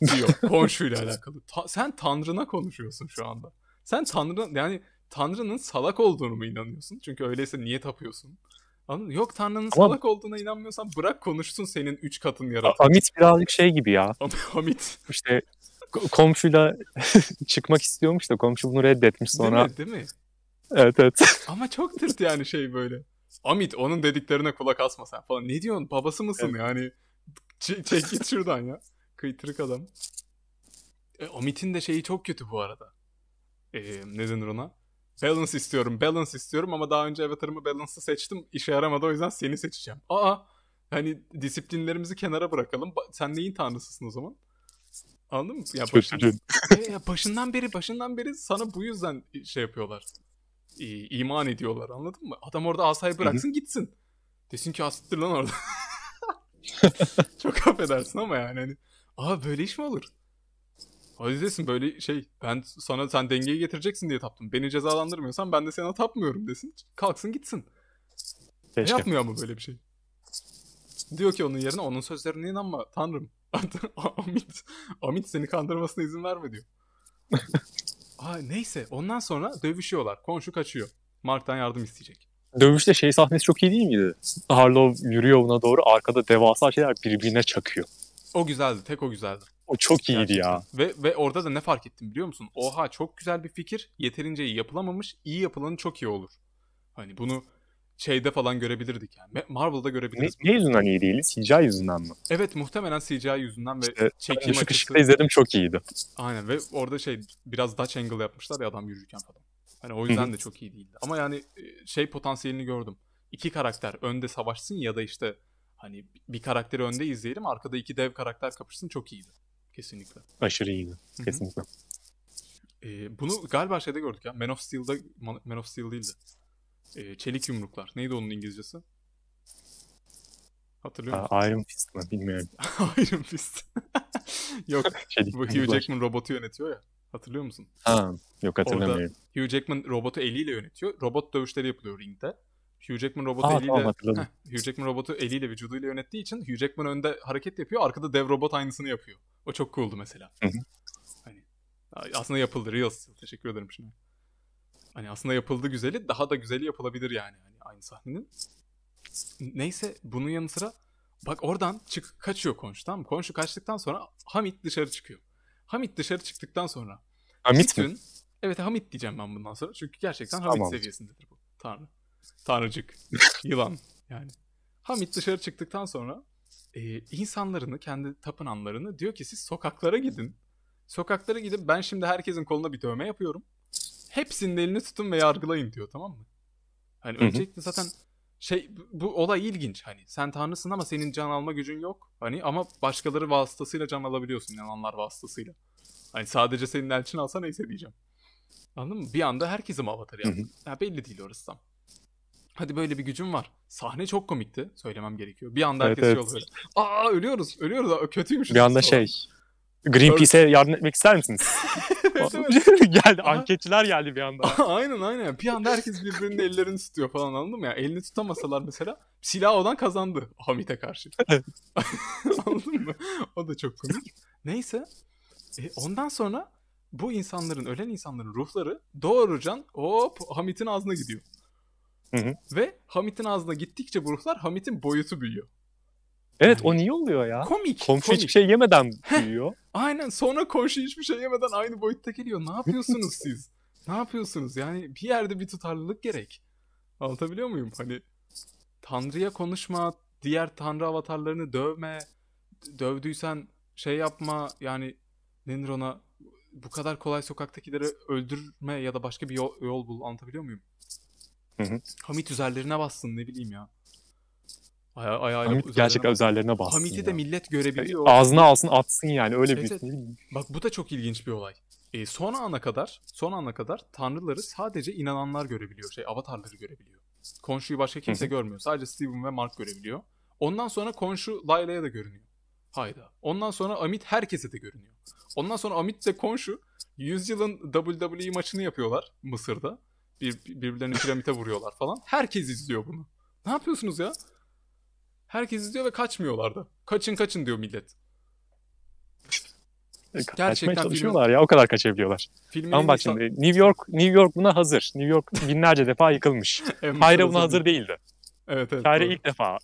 Diyor komşuyla alakalı. Ta- sen tanrına konuşuyorsun şu anda. Sen tanrı yani tanrının salak olduğunu mu inanıyorsun? Çünkü öyleyse niye tapıyorsun? Anladın? Yok tanrının Ama- salak olduğuna inanmıyorsan bırak konuşsun senin üç katın yaratık. Amit birazcık şey gibi ya. Hamit. İşte ko- komşuyla çıkmak istiyormuş da komşu bunu reddetmiş sonra. Değil mi? Değil mi? Evet evet. Ama çok tırt yani şey böyle. Amit onun dediklerine kulak asma sen falan. Ne diyorsun? Babası mısın yani? Ç- çek git şuradan ya. Kıytırık adam. E, Amit'in de şeyi çok kötü bu arada. E, ne denir ona? Balance istiyorum, balance istiyorum ama daha önce avatarımı balance'ı seçtim. İşe yaramadı o yüzden seni seçeceğim. Aa! Hani disiplinlerimizi kenara bırakalım. Ba- sen neyin tanrısısın o zaman? Anladın mı? Ya başın- Kötücül. E, başından beri başından beri sana bu yüzden şey yapıyorlar. İ- iman ediyorlar anladın mı? Adam orada asayı bıraksın gitsin. Desin ki asittir lan orada. Çok affedersin ama yani hani. Aa böyle iş mi olur? Hadi desin böyle şey ben sana sen dengeyi getireceksin diye taptım. Beni cezalandırmıyorsan ben de sana tapmıyorum desin. Kalksın gitsin. Keşke. Yapmıyor ama böyle bir şey. Diyor ki onun yerine onun sözlerine inanma tanrım. Amit, Amit seni kandırmasına izin verme diyor. Ha, neyse ondan sonra dövüşüyorlar. Konşu kaçıyor. Mark'tan yardım isteyecek. Dövüşte şey sahnesi çok iyi değil miydi? Harlow yürüyor ona doğru arkada devasa şeyler birbirine çakıyor. O güzeldi. Tek o güzeldi. O çok iyiydi ya. Ve ve orada da ne fark ettim biliyor musun? Oha çok güzel bir fikir. Yeterince iyi yapılamamış. İyi yapılanı çok iyi olur. Hani bunu şeyde falan görebilirdik yani. Ma- Marvel'da Ne, görebiliriz. ne yüzünden iyi değil? CGI yüzünden mi? Evet muhtemelen CGI yüzünden ve İşte çekim açısı. ışıkta izledim çok iyiydi. Aynen ve orada şey biraz Dutch angle yapmışlar ya adam yürürken falan. Hani o yüzden de çok iyi değildi. Ama yani e, şey potansiyelini gördüm. İki karakter önde savaşsın ya da işte hani bir karakteri önde izleyelim arkada iki dev karakter kapışsın çok iyiydi. Kesinlikle. Aşırı iyiydi. Kesinlikle. Ee, bunu galiba şeyde gördük ya. Man of Steel'da Man of Steel değildi. Ee, çelik yumruklar. Neydi onun İngilizcesi? Hatırlıyor musun? Ha, Iron Fist mi? Bilmiyorum. Iron Fist. Yok Şey, bu Hugh Jackman robotu yönetiyor ya. Hatırlıyor musun? Ha, yok hatırlamıyorum. Hugh Jackman robotu eliyle yönetiyor. Robot dövüşleri yapılıyor ringde. Hugh Jackman robotu Aa, eliyle tamam, Hugh Jackman robotu eliyle vücuduyla yönettiği için Hugh Jackman önde hareket yapıyor, arkada dev robot aynısını yapıyor. O çok cool'du mesela. Hı hı. Hani aslında yapıldı Steel. Teşekkür ederim şimdi. Hani aslında yapıldı güzeli, daha da güzeli yapılabilir yani hani aynı sahnenin. Neyse bunun yanı sıra bak oradan çık kaçıyor Konş tamam mı? Konşu kaçtıktan sonra Hamit dışarı çıkıyor. Hamit dışarı çıktıktan sonra Hamit mi? bütün evet Hamit diyeceğim ben bundan sonra. Çünkü gerçekten Hamit Tamam. seviyesindedir bu. Tanrı. Tanrıcık. Yılan yani. Hamit dışarı çıktıktan sonra e, insanlarını, kendi tapınanlarını diyor ki siz sokaklara gidin. Sokaklara gidin ben şimdi herkesin koluna bir dövme yapıyorum. Hepsinin elini tutun ve yargılayın diyor tamam mı? Hani hı. öncelikle zaten şey bu- olay ilginç hani sen tanrısın ama senin can alma gücün yok. Hani ama başkaları vasıtasıyla can alabiliyorsun inananlar vasıtasıyla. Hani sadece senin elçin alsa neyse diyeceğim. Anladın mı? Bir anda herkesi mi avatar yaptın? Ya belli değil orası tam. Hadi böyle bir gücüm var. Sahne çok komikti. Söylemem gerekiyor. Bir anda Evet, herkes şey evet. oldu böyle. Aa ölüyoruz. Ölüyoruz. Aa, Kötüymüşüz. Bir anda şey Greenpeace'e yardım etmek ister misiniz? evet, evet. geldi, Aha. anketçiler geldi bir anda. aynen aynen. Bir anda herkes birbirinin ellerini tutuyor falan anladın mı ya? Elini tutamasalar mesela silah olan kazandı Hamit'e karşı. anladın mı? O da çok komik. Neyse. E, ondan sonra bu insanların, ölen insanların ruhları doğrucan hop Hamit'in ağzına gidiyor. Hı hı. Ve Hamit'in ağzına gittikçe bu ruhlar Hamit'in boyutu büyüyor. Evet o niye oluyor ya? Komik. Komşu komik. hiçbir şey yemeden büyüyor. Aynen sonra komşu hiçbir şey yemeden aynı boyutta geliyor. Ne yapıyorsunuz siz? Ne yapıyorsunuz? Yani bir yerde bir tutarlılık gerek. Anlatabiliyor muyum? Hani Tanrı'ya konuşma, diğer Tanrı avatarlarını dövme, dövdüysen şey yapma yani nenir ona bu kadar kolay sokaktakileri öldürme ya da başka bir yol, yol bul anlatabiliyor muyum? Hı hı. Hamit üzerlerine bassın ne bileyim ya. Aya, ayağıyla Hamit üzerlerine gerçekten bassın. üzerlerine bassın Hamit'i ya. de millet görebiliyor. Ağzına alsın atsın yani öyle Evet, bir evet. bileyim. Bak bu da çok ilginç bir olay. E, son ana kadar, son ana kadar tanrıları sadece inananlar görebiliyor. Şey, avatarları görebiliyor. Konşu'yu başka kimse Hı hı. görmüyor. Sadece Steven ve Mark görebiliyor. Ondan sonra Konşu Layla'ya da görünüyor. Hayda. Ondan sonra Amit herkese de görünüyor. Ondan sonra Amit de Konşu 100 yılın WWE maçını yapıyorlar Mısır'da. Bir, birbirlerini piramite vuruyorlar falan. Herkes izliyor bunu. Ne yapıyorsunuz ya? Herkes izliyor ve kaçmıyorlar da. Kaçın kaçın diyor millet. Kaçmaya Gerçekten çalışıyorlar ya o kadar kaçabiliyorlar. Filmin Ama bak iyi şimdi New York New York buna hazır. New York binlerce defa yıkılmış. Hayra buna hazır değildi. Evet evet. Hayra ilk defa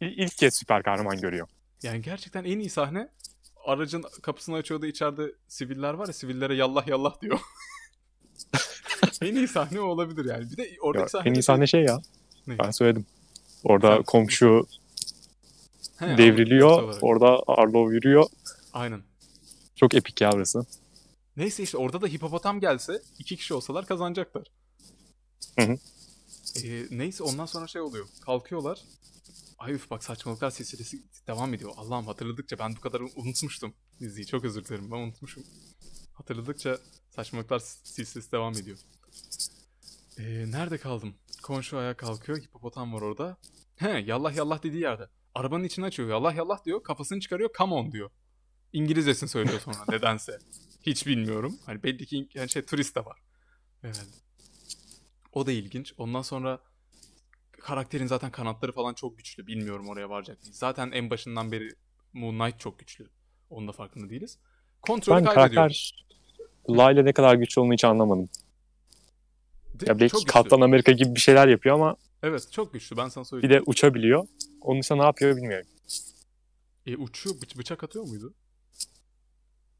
il- ilk kez süper kahraman görüyor. Yani gerçekten en iyi sahne aracın kapısını açıyor da içeride siviller var ya sivillere yallah yallah diyor. en iyi sahne o olabilir yani. Bir de Ya, oradaki sahne en iyi sahne şey ya. Ne? Ben söyledim. Orada Sen- komşu He, devriliyor. Orada Arlo yürüyor. Aynen. Çok epik ya burası. Neyse işte orada da hipopotam gelse iki kişi olsalar kazanacaklar. Hı hı. Ee, neyse ondan sonra şey oluyor. Kalkıyorlar. Ay üf bak saçmalıklar silsilesi devam ediyor. Allah'ım hatırladıkça ben bu kadar unutmuştum diziyi. Çok özür dilerim ben unutmuşum. Hatırladıkça saçmalıklar silsilesi devam ediyor. Ee, nerede kaldım? Konşu ayağa kalkıyor. Hipopotam var orada. He yallah yallah dediği yerde. Arabanın içini açıyor. Yallah yallah diyor. Kafasını çıkarıyor. Come on diyor. İngilizcesini söylüyor sonra nedense. Hiç bilmiyorum. Hani belli ki yani şey turist de var. Evet. O da ilginç. Ondan sonra karakterin zaten kanatları falan çok güçlü. Bilmiyorum oraya varacak mıyız. Zaten en başından beri Moon Knight çok güçlü. Onun da farkında değiliz. Kontrolü Ben kaybediyor. Layla ne kadar güçlü olduğunu hiç anlamadım. De- Ya belki. Kaptan Amerika gibi bir şeyler yapıyor ama Evet çok güçlü ben sana bir söyleyeyim. de uçabiliyor. Onun dışında ne yapıyor bilmiyorum. E, uçuyor bıç- bıçak atıyor muydu?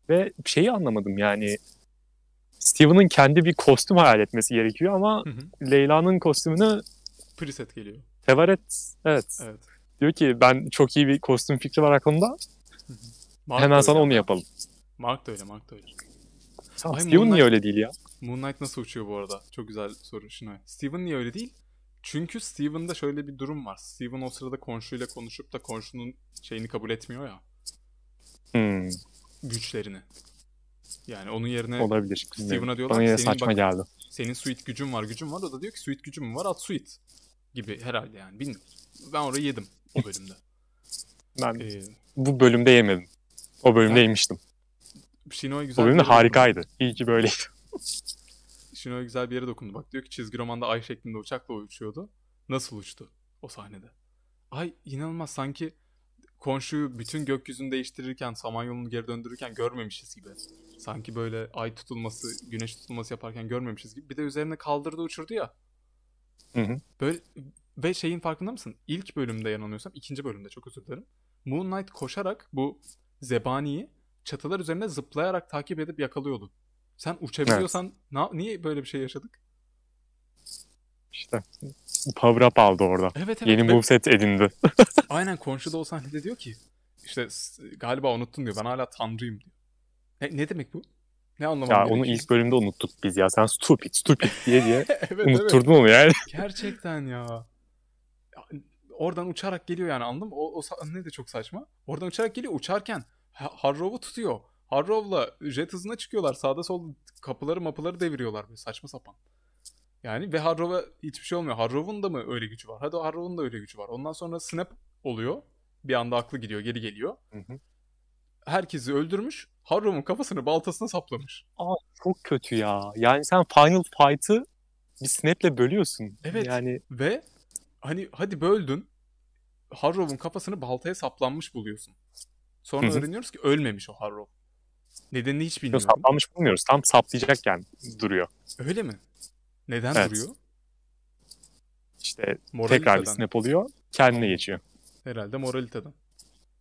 Ve şeyi anlamadım yani. Steven'ın kendi bir kostüm hayal etmesi gerekiyor ama Hı hı. Leyla'nın kostümünü Preset geliyor. Tevaret evet. Evet. Diyor ki ben çok iyi bir kostüm fikri var aklımda. Mark Hemen da sana öyle onu yapalım. Mark da öyle Mark da öyle. Tamam, Ay, Steven Moon niye öyle değil ya? Moon Knight nasıl uçuyor bu arada? Çok güzel soru Şinoy. Steven niye öyle değil? Çünkü Steven'da şöyle bir durum var. Steven o sırada komşuyla konuşup da komşunun şeyini kabul etmiyor ya. Hmm, Güçlerini. Yani onun yerine olabilir. Steven'a diyorlar Bana ki senin saçma bak- geldi. senin suit gücün var gücün var. O da diyor ki suit gücüm var at suit. Gibi herhalde yani bilmiyorum. Ben orayı yedim o bölümde. Ben Ee, bu bölümde yemedim. O bölümde Ben- yemiştim. Shinoy güzel O yere dokundu. harikaydı. İyi ki böyleydi. Shinoy güzel bir yere dokundu. Bak diyor ki çizgi romanda ay şeklinde uçakla uçuyordu. Nasıl uçtu o sahnede? Ay inanılmaz sanki komşuyu bütün gökyüzünü değiştirirken, Samanyolu'nu geri döndürürken görmemişiz gibi. Sanki böyle ay tutulması, güneş tutulması yaparken görmemişiz gibi. Bir de üzerine kaldırdı uçurdu ya. Hı hı. Böyle ve şeyin farkında mısın? İlk bölümde yanılmıyorsam, ikinci bölümde çok özür dilerim. Moon Knight koşarak bu zebaniyi çatılar üzerine zıplayarak takip edip yakalıyordu. Sen uçabiliyorsan na- niye böyle bir şey yaşadık? İşte power up aldı orada. Evet evet. Yeni ve- moveset edindi. Aynen komşu da o sahnede diyor ki işte galiba unuttun diyor. Ben hala tanrıyım diyor. Ne, ne demek bu? Ne anlamam Ya onu ilk bölümde unuttuk biz ya. Sen stupid, stupid diye diye evet, evet. unutturdun onu yani. Gerçekten ya. Oradan uçarak geliyor yani anladın mı? O, o sahne de çok saçma. Oradan uçarak geliyor. Uçarken Harrow'u tutuyor. Harrow'la jet hızına çıkıyorlar. Sağda solda kapıları mapıları deviriyorlar böyle saçma sapan. Yani ve Harrow'a hiçbir şey olmuyor. Harrow'un da mı öyle gücü var? Hadi Harrow'un da öyle gücü var. Ondan sonra snap oluyor. Bir anda aklı gidiyor, geri geliyor. Hı hı. Herkesi öldürmüş. Harrow'un kafasını baltasına saplamış. Çok kötü ya. Yani sen Final Fight'ı bir snap'le bölüyorsun. Evet. Yani Ve hani hadi böldün. Harrow'un kafasını baltaya saplanmış buluyorsun. Sonra Hı hı. öğreniyoruz ki ölmemiş o Harrow. Nedenini hiç yok, bilmiyorum. saplanmış bulmuyoruz. Tam saplayacakken duruyor. Öyle mi? Neden Evet. duruyor? İşte tekrar bir Moraliteden. snap oluyor. Kendine Tamam. geçiyor. Herhalde moraliteden.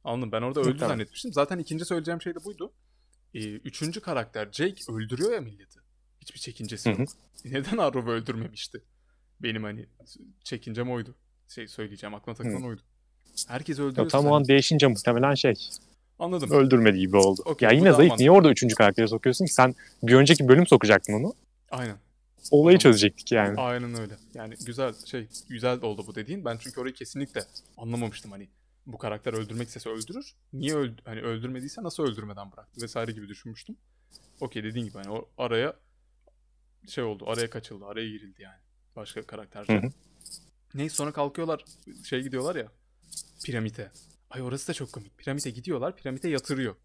Anladım. Ben orada öldü Muhtemelen. zannetmiştim. Zaten ikinci söyleyeceğim şey de buydu. Ee, üçüncü karakter Jake öldürüyor ya milleti. Hiçbir çekincesi Hı hı. yok. Neden Harrow'u öldürmemişti? Benim hani çekincem oydu. Şey söyleyeceğim aklıma takılan oydu. Herkes öldürüyor. Tam o an değişince muhtemelen şey Anladım. öldürmedi gibi oldu. Okey, ya yine zayıf. mantıklı. Niye orada üçüncü karakteri sokuyorsun ki? Sen bir önceki bölüm sokacaktın onu. Aynen. Olayı Tamam. çözecektik yani. Aynen öyle. Yani güzel şey güzel oldu bu dediğin. Ben çünkü orayı kesinlikle anlamamıştım hani bu karakter öldürmek istese öldürür. Niye öld hani öldürmediyse nasıl öldürmeden bıraktı vesaire gibi düşünmüştüm. Okey dediğin gibi hani o araya şey oldu. Araya kaçıldı. Araya girildi yani. Başka hı. Neyse sonra kalkıyorlar şey gidiyorlar ya piramite. Ay orası da çok komik. Piramite gidiyorlar. Piramite yatırıyor.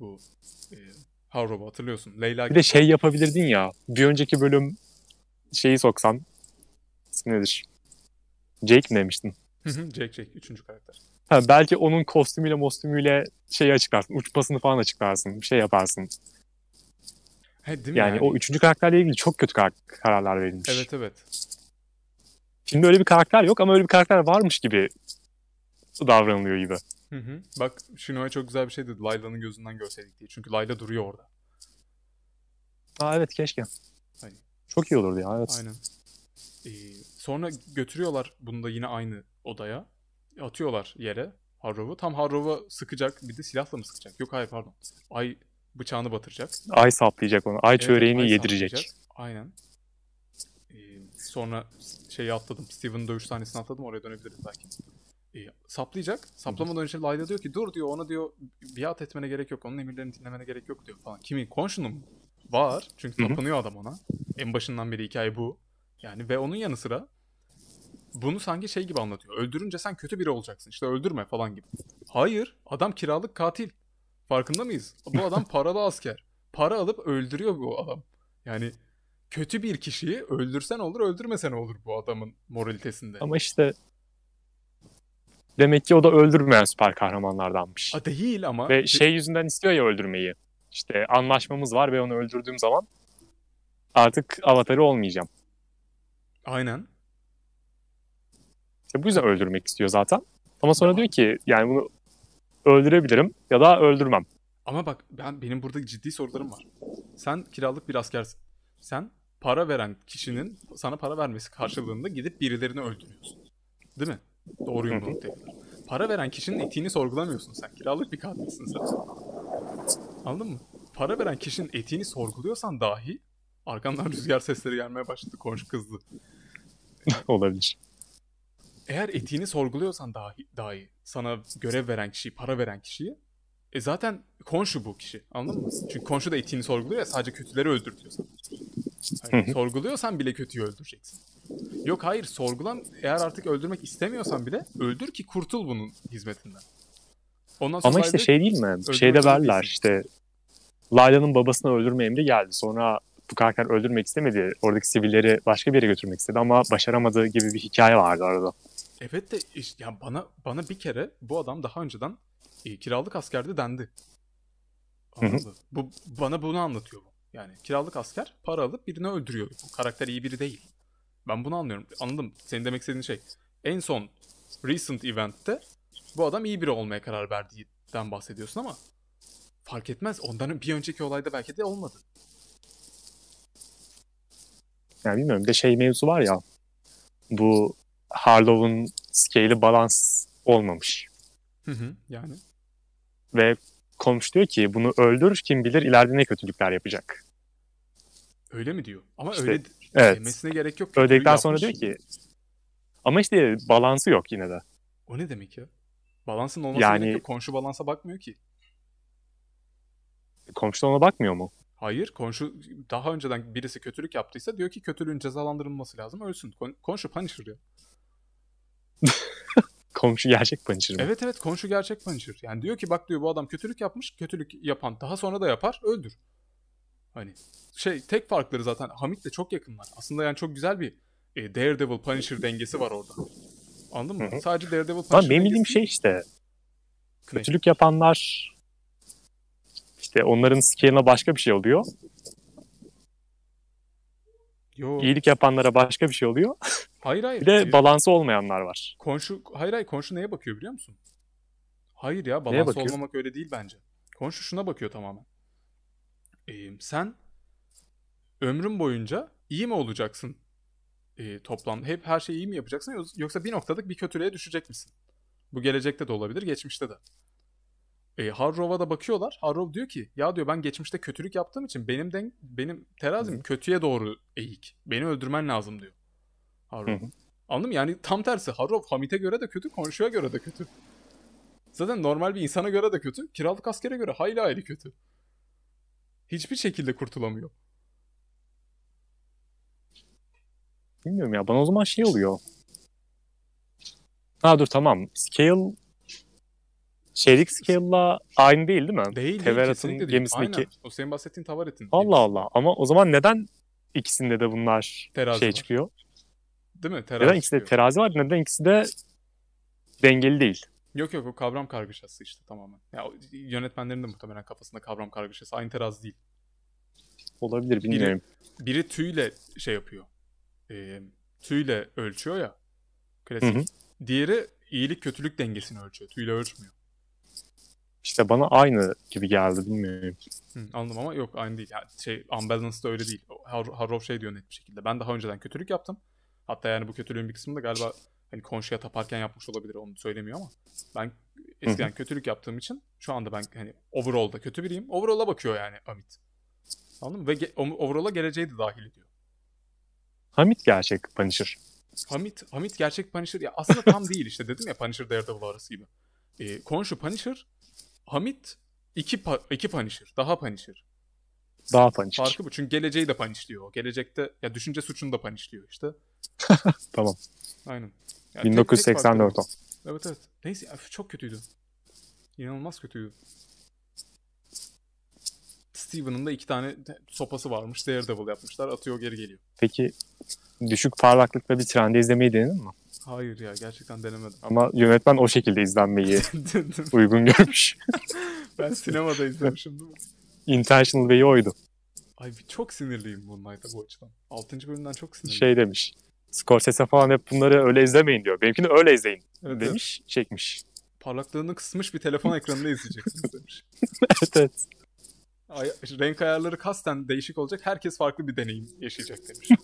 Bu e, Harrow'u hatırlıyorsun. Leyla Bir de şey yapabilirdin ya. Bir önceki bölüm şeyi soksan. İsmi nedir? Jake mi demiştin? Hı hı, Jake Jake. Üçüncü karakter. Ha, belki onun kostümüyle mostümüyle şeyi açıklarsın. Uçmasını falan açıklarsın. Bir şey yaparsın. He, değil mi Yani, o üçüncü karakterle ilgili çok kötü kar- kararlar verilmiş. Evet evet. Filmde öyle bir karakter yok ama öyle bir karakter varmış gibi davranılıyor gibi. Hı hı. Bak Shino'ya çok güzel bir şey dedi. Layla'nın gözünden görseydik diye. Çünkü Layla duruyor orada. Aa evet keşke. Aynen. Çok iyi olurdu ya evet. Aynen. Ee, sonra götürüyorlar bunu da yine aynı odaya. Atıyorlar yere Harrow'u. Tam Harrow'u sıkacak. Bir de silahla mı sıkacak? Yok hayır pardon. Ay bıçağını batıracak. Ay saplayacak onu. Ay Evet, çöreğini ay yedirecek. saplayacak. Aynen. Ee, sonra şeyi atladım. Steven'ın dövüş sahnesini atladım. Oraya dönebiliriz belki. Ee, saplayacak. Saplamadan önce Layla diyor ki dur diyor ona diyor biat etmene gerek yok. Onun emirlerini dinlemene gerek yok diyor falan. Kimin? Konşunun mu? Var. Çünkü tapınıyor adam ona. En başından beri hikaye bu. Yani ve onun yanı sıra bunu sanki şey gibi anlatıyor. Öldürünce sen kötü biri olacaksın. İşte öldürme falan gibi. Hayır. Adam kiralık katil. Farkında mıyız? Bu adam paralı asker. Para alıp öldürüyor bu adam. Yani kötü bir kişiyi öldürsen olur, öldürmesen olur bu adamın moralitesinde. Ama işte demek ki o da öldürmeyen süper kahramanlardanmış. A değil ama Ve şey yüzünden istiyor ya öldürmeyi. işte anlaşmamız var ve onu öldürdüğüm zaman artık avatarı olmayacağım. Aynen. İşte bu yüzden öldürmek istiyor zaten. Ama sonra diyor ki yani bunu öldürebilirim ya da öldürmem. Ama bak ben benim burada ciddi sorularım var. Sen kiralık bir askersin. Sen para veren kişinin sana para vermesi karşılığında gidip birilerini öldürüyorsun. Değil mi? Doğru yumruk tekrar. Para veren kişinin etiğini sorgulamıyorsun sen. Kiralık bir katilsin sen. Anladın mı? Para veren kişinin etiğini sorguluyorsan dahi arkamdan rüzgar sesleri gelmeye başladı. Komşu kızdı. Olabilir. Eğer etiğini sorguluyorsan dahi, dahi sana görev veren kişiyi, para veren kişiyi e zaten konşu bu kişi. Anladın mı? Çünkü konşu da etiğini sorguluyor ya sadece kötüleri öldür diyor sana. Hı. sorguluyorsan bile kötüyü öldüreceksin. Yok hayır sorgulan eğer artık öldürmek istemiyorsan bile öldür ki kurtul bunun hizmetinden. Ondan sonra Ama işte şey değil mi? Şeyde verler işte Layla'nın babasını öldürme emri geldi. Sonra bu karakter öldürmek istemedi. Oradaki sivilleri başka bir yere götürmek istedi ama başaramadığı gibi bir hikaye vardı arada. Evet de işte, ya bana bana bir kere bu adam daha önceden e, kiralık askerdi dendi. Anladın? Bu bana bunu anlatıyor bu. Yani kiralık asker para alıp birini öldürüyor. Bu karakter iyi biri değil. Ben bunu anlıyorum. Anladım. Senin demek istediğin şey. En son recent event'te bu adam iyi biri olmaya karar verdiğinden bahsediyorsun ama fark etmez. Ondan bir önceki olayda belki de olmadı. Yani bilmiyorum bir de şey mevzu var ya bu Harlow'un scale'i balans olmamış. Hı hı. Yani Ve komşu diyor ki bunu öldür kim bilir ileride ne kötülükler yapacak. Öyle mi diyor? Ama İşte, öyle Evet. demesine gerek yok. Öldükten sonra diyor ki ama işte balansı yok yine de. O ne demek ya? Balansın olması Yani- gerek yok. Komşu balansa bakmıyor ki. Komşu ona bakmıyor mu? Hayır, komşu daha önceden birisi kötülük yaptıysa diyor ki kötülüğün cezalandırılması lazım, ölsün. Kon- Komşu Punisher ya. Komşu gerçek Punisher mı? Evet evet, komşu gerçek Punisher. Yani diyor ki bak diyor bu adam kötülük yapmış, kötülük yapan daha sonra da yapar, öldür. Hani şey tek farkları zaten Hamit'le çok yakınlar. Aslında yani çok güzel bir e, Daredevil Punisher dengesi var orada. Anladın mı? Hı hı. Sadece Daredevil Punisher Ama benim bildiğim şey işte kötülük yapanlar işte onların scale'ına başka bir şey oluyor. Yo, İyilik yapanlara başka bir şey oluyor. hayır hayır. Bir de E, balansı olmayanlar var. Konşu, hayır hayır konşu neye bakıyor biliyor musun? Hayır ya balans olmamak öyle değil bence. Konşu şuna bakıyor tamamen. Ee, sen ömrün boyunca iyi mi olacaksın? Ee, toplam hep her şeyi iyi mi yapacaksın yoksa bir noktalık bir kötülüğe düşecek misin? Bu gelecekte de olabilir, geçmişte de. E, Harrow'a da bakıyorlar. Harrow diyor ki ya diyor ben geçmişte kötülük yaptığım için benim den benim terazim kötüye doğru eğik. Beni öldürmen lazım diyor. Harrow. Hı hı. Anladın mı? Yani tam tersi. Harrov Hamit'e göre de kötü, komşuya göre de kötü. Zaten normal bir insana göre de kötü, kiralık askere göre hayli hayli kötü. Hiçbir şekilde kurtulamıyor. Bilmiyorum ya bana o zaman şey oluyor. Ha dur tamam. Scale şeylik scale'la aynı değil değil mi? Değil Teverat'ın değil. gemisindeki- Aynen. O senin bahsettiğin Tavaret'in. Allah. Allah. Ama o zaman neden ikisinde de bunlar Terazi şey var. çıkıyor? Değil mi? Terazi Neden ikisi de çıkıyor. terazi var? Neden ikisi de dengeli değil? Yok yok o kavram kargaşası işte tamamen. Ya, yönetmenlerin de muhtemelen kafasında kavram kargaşası. Aynı terazi değil. Olabilir bilmiyorum. Biri tüyle şey yapıyor. E, tüyle ölçüyor ya. Hı Klasik. hı. Diğeri iyilik kötülük dengesini ölçüyor. Tüyle ölçmüyor. İşte bana aynı gibi geldi bilmiyorum. Hı, anladım ama yok aynı değil. Yani şey Unbalanced da öyle değil. Har Harrov şey diyor net bir şekilde. Ben daha önceden kötülük yaptım. Hatta yani bu kötülüğün bir kısmını da galiba hani konşuya taparken yapmış olabilir onu söylemiyor ama ben eskiden kötülük yaptığım için şu anda ben hani overall'da kötü biriyim. Overall'a bakıyor yani Amit. Anladın mı? Ve ge- overall'a geleceği de dahil ediyor. Hamit gerçek Punisher. Hamit, Hamit gerçek Punisher ya aslında tam değil işte dedim ya Punisher Daredevil arası gibi. Ee, Konshu Punisher, Hamit iki, pa- iki Punisher, daha Punisher. Daha Punisher. Farkı bu. Çünkü geleceği de punishliyor. o. Gelecekte ya düşünce suçunu da punishliyor işte. Tamam. Aynen. Yani tek- tek 1984 farkı o. Evet evet. Neyse çok kötüydü. İnanılmaz kötüydü. Steven'ın da iki tane sopası varmış. Daredevil yapmışlar. Atıyor geri geliyor. Peki düşük parlaklıkta bir trende izlemeyi denedin mi? Hayır ya gerçekten denemedim. Ama yönetmen o şekilde izlenmeyi uygun görmüş. ben sinemada izlemişim değil mi? intentional way'i oydu. Ay çok sinirliyim Moonlight'a bu açıdan. 6. bölümden çok sinirliyim. Şey demiş. Scorsese falan hep bunları öyle izlemeyin diyor. Benimkini öyle izleyin evet, demiş. Çekmiş. Parlaklığını kısmış bir telefon ekranında izleyeceksiniz demiş. evet evet. Ay, renk ayarları kasten değişik olacak. Herkes farklı bir deneyim yaşayacak demiş.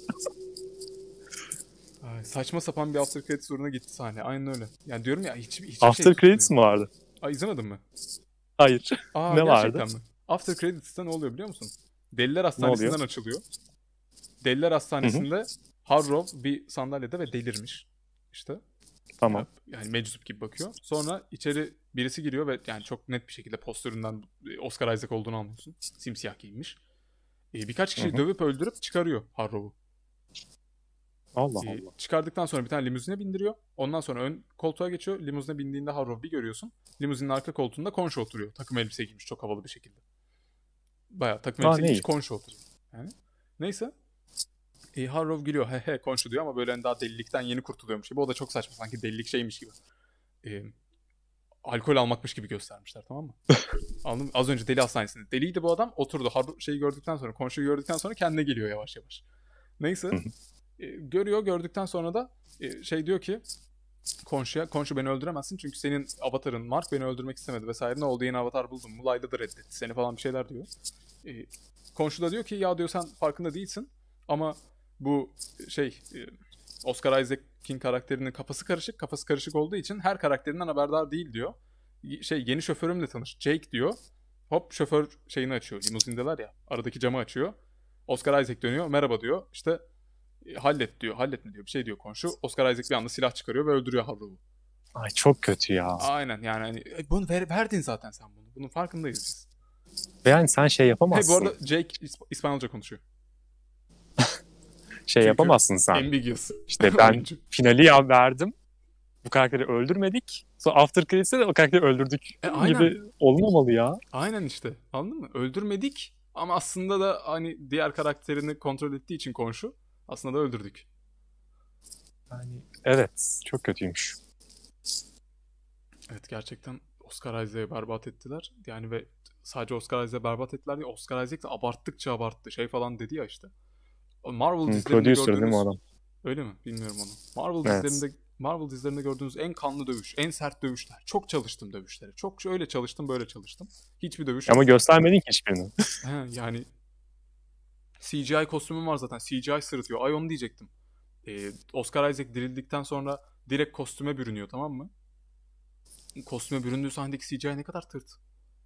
Ay, saçma sapan bir after credits uğruna gitti sahne. Aynen öyle. Yani diyorum ya hiç, hiçbir After şey credits mi vardı? Ay izlemedin mi? Hayır. Aa, Ne vardı? mi? After credits'te ne oluyor biliyor musun? Deliler Hastanesi'nden açılıyor. Deliler Hastanesi'nde Harrow bir sandalyede ve delirmiş. İşte. Tamam. Yani meczup gibi bakıyor. Sonra içeri birisi giriyor ve yani çok net bir şekilde postüründen Oscar Isaac olduğunu anlıyorsun. Simsiyah giyinmiş. Ee, birkaç hı. dövüp öldürüp çıkarıyor Harrow'u. Allah Ee, Allah. çıkardıktan sonra bir tane limuzine bindiriyor. Ondan sonra ön koltuğa geçiyor. Limuzine bindiğinde Harrow bir görüyorsun. Limuzinin arka koltuğunda Concho oturuyor. Takım elbise giymiş çok havalı bir şekilde. Bayağı takım elbise giymiş. Concho oturuyor. Yani. Neyse. E, Harrow gülüyor he he Concho diyor ama böyle hani daha delilikten yeni kurtuluyormuş gibi. O da çok saçma sanki delilik şeymiş gibi. E, alkol almakmış gibi göstermişler tamam mı? Anladın? Az önce deli hastanesinde. Deliydi bu adam oturdu. Harrow şeyi gördükten sonra Concho'yu gördükten sonra kendine geliyor yavaş yavaş. Neyse. E, görüyor gördükten sonra da e, şey diyor ki Concho'ya Concho beni öldüremezsin çünkü senin avatarın Mark beni öldürmek istemedi vesaire ne oldu yeni avatar buldum mu Layla da reddetti seni falan bir şeyler diyor. E, Concho da diyor ki ya diyor sen farkında değilsin ama bu şey e, Oscar Isaac'in karakterinin kafası karışık kafası karışık olduğu için her karakterinden haberdar değil diyor. Şey yeni şoförümle tanış Jake diyor. Hop şoför şeyini açıyor limuzindeler ya aradaki camı açıyor. Oscar Isaac dönüyor merhaba diyor işte e, hallet diyor hallet mi diyor bir şey diyor komşu. Oscar Isaac bir anda silah çıkarıyor ve öldürüyor Harrow'u. Ay çok kötü ya. Aynen yani hani e, bunu ver- verdin zaten sen bunu. Bunun farkındayız biz. Ve yani sen şey Hey, yapamazsın. bu arada Jake İsp- İspanyolca konuşuyor. Şey çünkü yapamazsın sen. Ambiguous. İşte ben finali ya verdim. Bu karakteri öldürmedik. Sonra after credits'te de o karakteri öldürdük E, aynen. gibi olmamalı ya. Aynen işte. Anladın mı? Öldürmedik ama aslında da hani diğer karakterini kontrol ettiği için komşu aslında da öldürdük. Yani evet çok kötüymüş. Evet gerçekten Oscar Isaac'ı berbat ettiler. Yani ve sadece Oscar Isaac'ı berbat ettiler değil. Oscar Isaac de abarttıkça abarttı. Şey falan dedi ya işte. Marvel Hı, dizilerinde producer değil gördüğünüz... mi o adam? Öyle mi? Bilmiyorum onu. Marvel Evet. dizilerinde Marvel dizilerinde gördüğünüz en kanlı dövüş, en sert dövüşler. Çok çalıştım dövüşlere. Çok öyle çalıştım, böyle çalıştım. Hiçbir dövüş Ama göstermedin ki hiçbirini. He, yani CGI kostümüm var zaten. CGI sırıtıyor. Ay onu diyecektim. Ee, Oscar Isaac dirildikten sonra direkt kostüme bürünüyor tamam mı? Kostüme büründüğü sahnedeki CGI ne kadar tırt.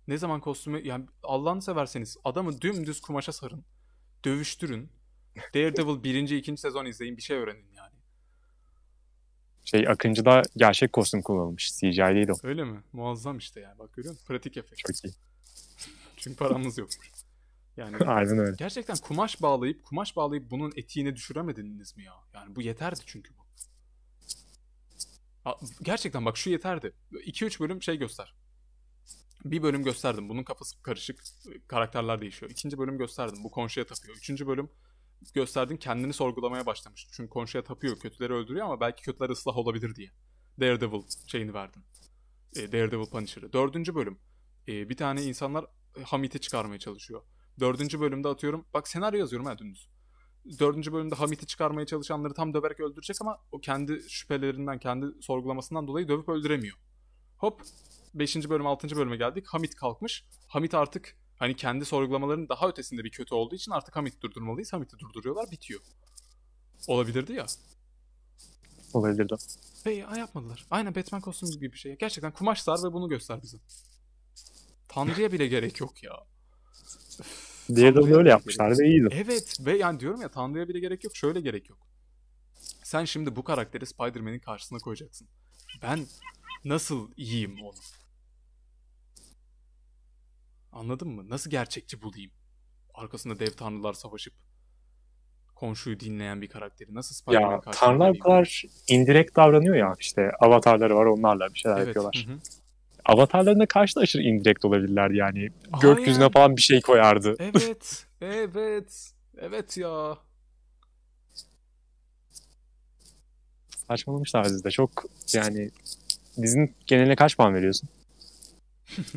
Ne zaman kostümü yani Allah'ını severseniz adamı dümdüz kumaşa sarın. Dövüştürün. Daredevil birinci, ikinci sezon izleyin bir şey öğrenin yani. Şey Akıncı'da gerçek kostüm kullanılmış. CGI değil o. Öyle mi? Muazzam işte yani. Bak görüyor musun? Pratik efekt. Çok iyi. Çünkü paramız yokmuş. Yani Aynen öyle. Gerçekten kumaş bağlayıp kumaş bağlayıp bunun etiğini düşüremediniz mi ya? Yani bu yeterdi çünkü bu. Gerçekten bak şu yeterdi. 2-3 bölüm şey göster. Bir bölüm gösterdim. Bunun kafası karışık. Karakterler değişiyor. İkinci bölüm gösterdim. Bu konşuya tapıyor. Üçüncü bölüm gösterdin kendini sorgulamaya başlamış. Çünkü konşuya tapıyor. Kötüleri öldürüyor ama belki kötüler ıslah olabilir diye. Daredevil şeyini verdin. E, Daredevil Punisher'ı. Dördüncü bölüm. E, bir tane insanlar e, Hamit'i çıkarmaya çalışıyor. Dördüncü bölümde atıyorum. Bak senaryo yazıyorum ha dümdüz. Dördüncü bölümde Hamit'i çıkarmaya çalışanları tam döverek öldürecek ama o kendi şüphelerinden, kendi sorgulamasından dolayı dövüp öldüremiyor. Hop. Beşinci bölüm, altıncı bölüme geldik. Hamit kalkmış. Hamit artık hani kendi sorgulamalarının daha ötesinde bir kötü olduğu için artık Hamit durdurmalıyız. Hamit'i durduruyorlar, bitiyor. Olabilirdi ya. Olabilirdi. Ve ya yapmadılar. Aynen Batman kostümü gibi bir şey. Gerçekten kumaş sar ve bunu göster bize. Tanrı'ya bile gerek yok ya. Tanrı'ya öyle yapmışlar ve iyiydi. Evet ve yani diyorum ya Tanrı'ya bile gerek yok. Şöyle gerek yok. Sen şimdi bu karakteri Spider-Man'in karşısına koyacaksın. Ben nasıl yiyeyim onu? Anladın mı? Nasıl gerçekçi bulayım? Arkasında dev tanrılar savaşıp komşuyu dinleyen bir karakteri nasıl Spider-Man Ya karşısına tanrılar bu kadar indirekt davranıyor ya. İşte avatarları var onlarla bir şeyler Evet. yapıyorlar. hı hı. Avatarlarına karşı da aşırı indirekt olabilirler yani. Gökyüzüne Aynen. falan bir şey koyardı. Evet. Evet. Evet ya. Saçmalamışlar dizide. Çok yani dizinin geneline kaç puan veriyorsun?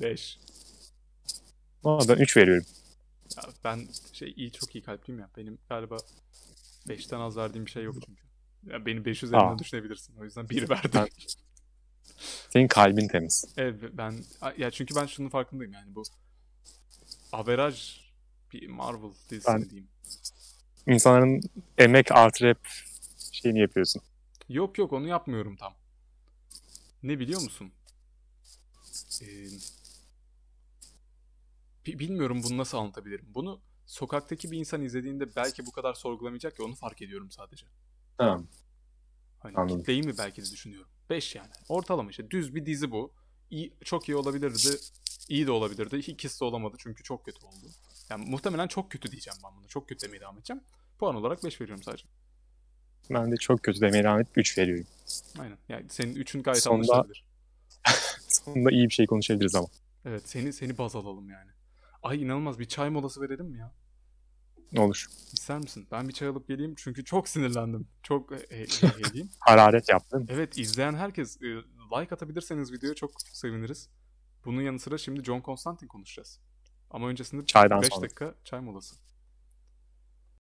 5. Ama ben 3 veriyorum. Ya ben şey iyi çok iyi kalpliyim ya. Benim galiba 5'ten az verdiğim bir şey yok çünkü. Ya beni 5 üzerinden Aa. düşünebilirsin. O yüzden 1 verdim. Ben- Senin kalbin temiz. Evet ben ya çünkü ben şunun farkındayım yani bu averaj bir Marvel dizisi Ben- diyeyim. İnsanların emek artı rap şeyini yapıyorsun. Yok yok onu yapmıyorum tam. Ne biliyor musun? Ee, bilmiyorum bunu nasıl anlatabilirim. Bunu sokaktaki bir insan izlediğinde belki bu kadar sorgulamayacak ya onu fark ediyorum sadece. Tamam. Hani Anladım. kitleyi mi belki de düşünüyorum. 5 yani. Ortalama işte düz bir dizi bu. İyi, çok iyi olabilirdi. iyi de olabilirdi. İkisi de olamadı çünkü çok kötü oldu. Yani muhtemelen çok kötü diyeceğim ben bunu. Çok kötü demeye devam edeceğim. Puan olarak 5 veriyorum sadece. Ben de çok kötü demeye devam edip 3 veriyorum. Aynen. Yani senin 3'ün gayet Sonda- anlaşılabilir. Sonunda iyi bir şey konuşabiliriz ama. Evet seni seni baz alalım yani. Ay inanılmaz bir çay molası verelim mi ya? Olur. İster misin? Ben bir çay alıp geleyim çünkü çok sinirlendim. Çok e, e, heyecanlıyım. Hararet yaptın. Evet izleyen herkes e, like atabilirseniz videoya çok seviniriz. Bunun yanı sıra şimdi John Constantine konuşacağız. Ama öncesinde Çaydan 5 sonra. dakika çay molası.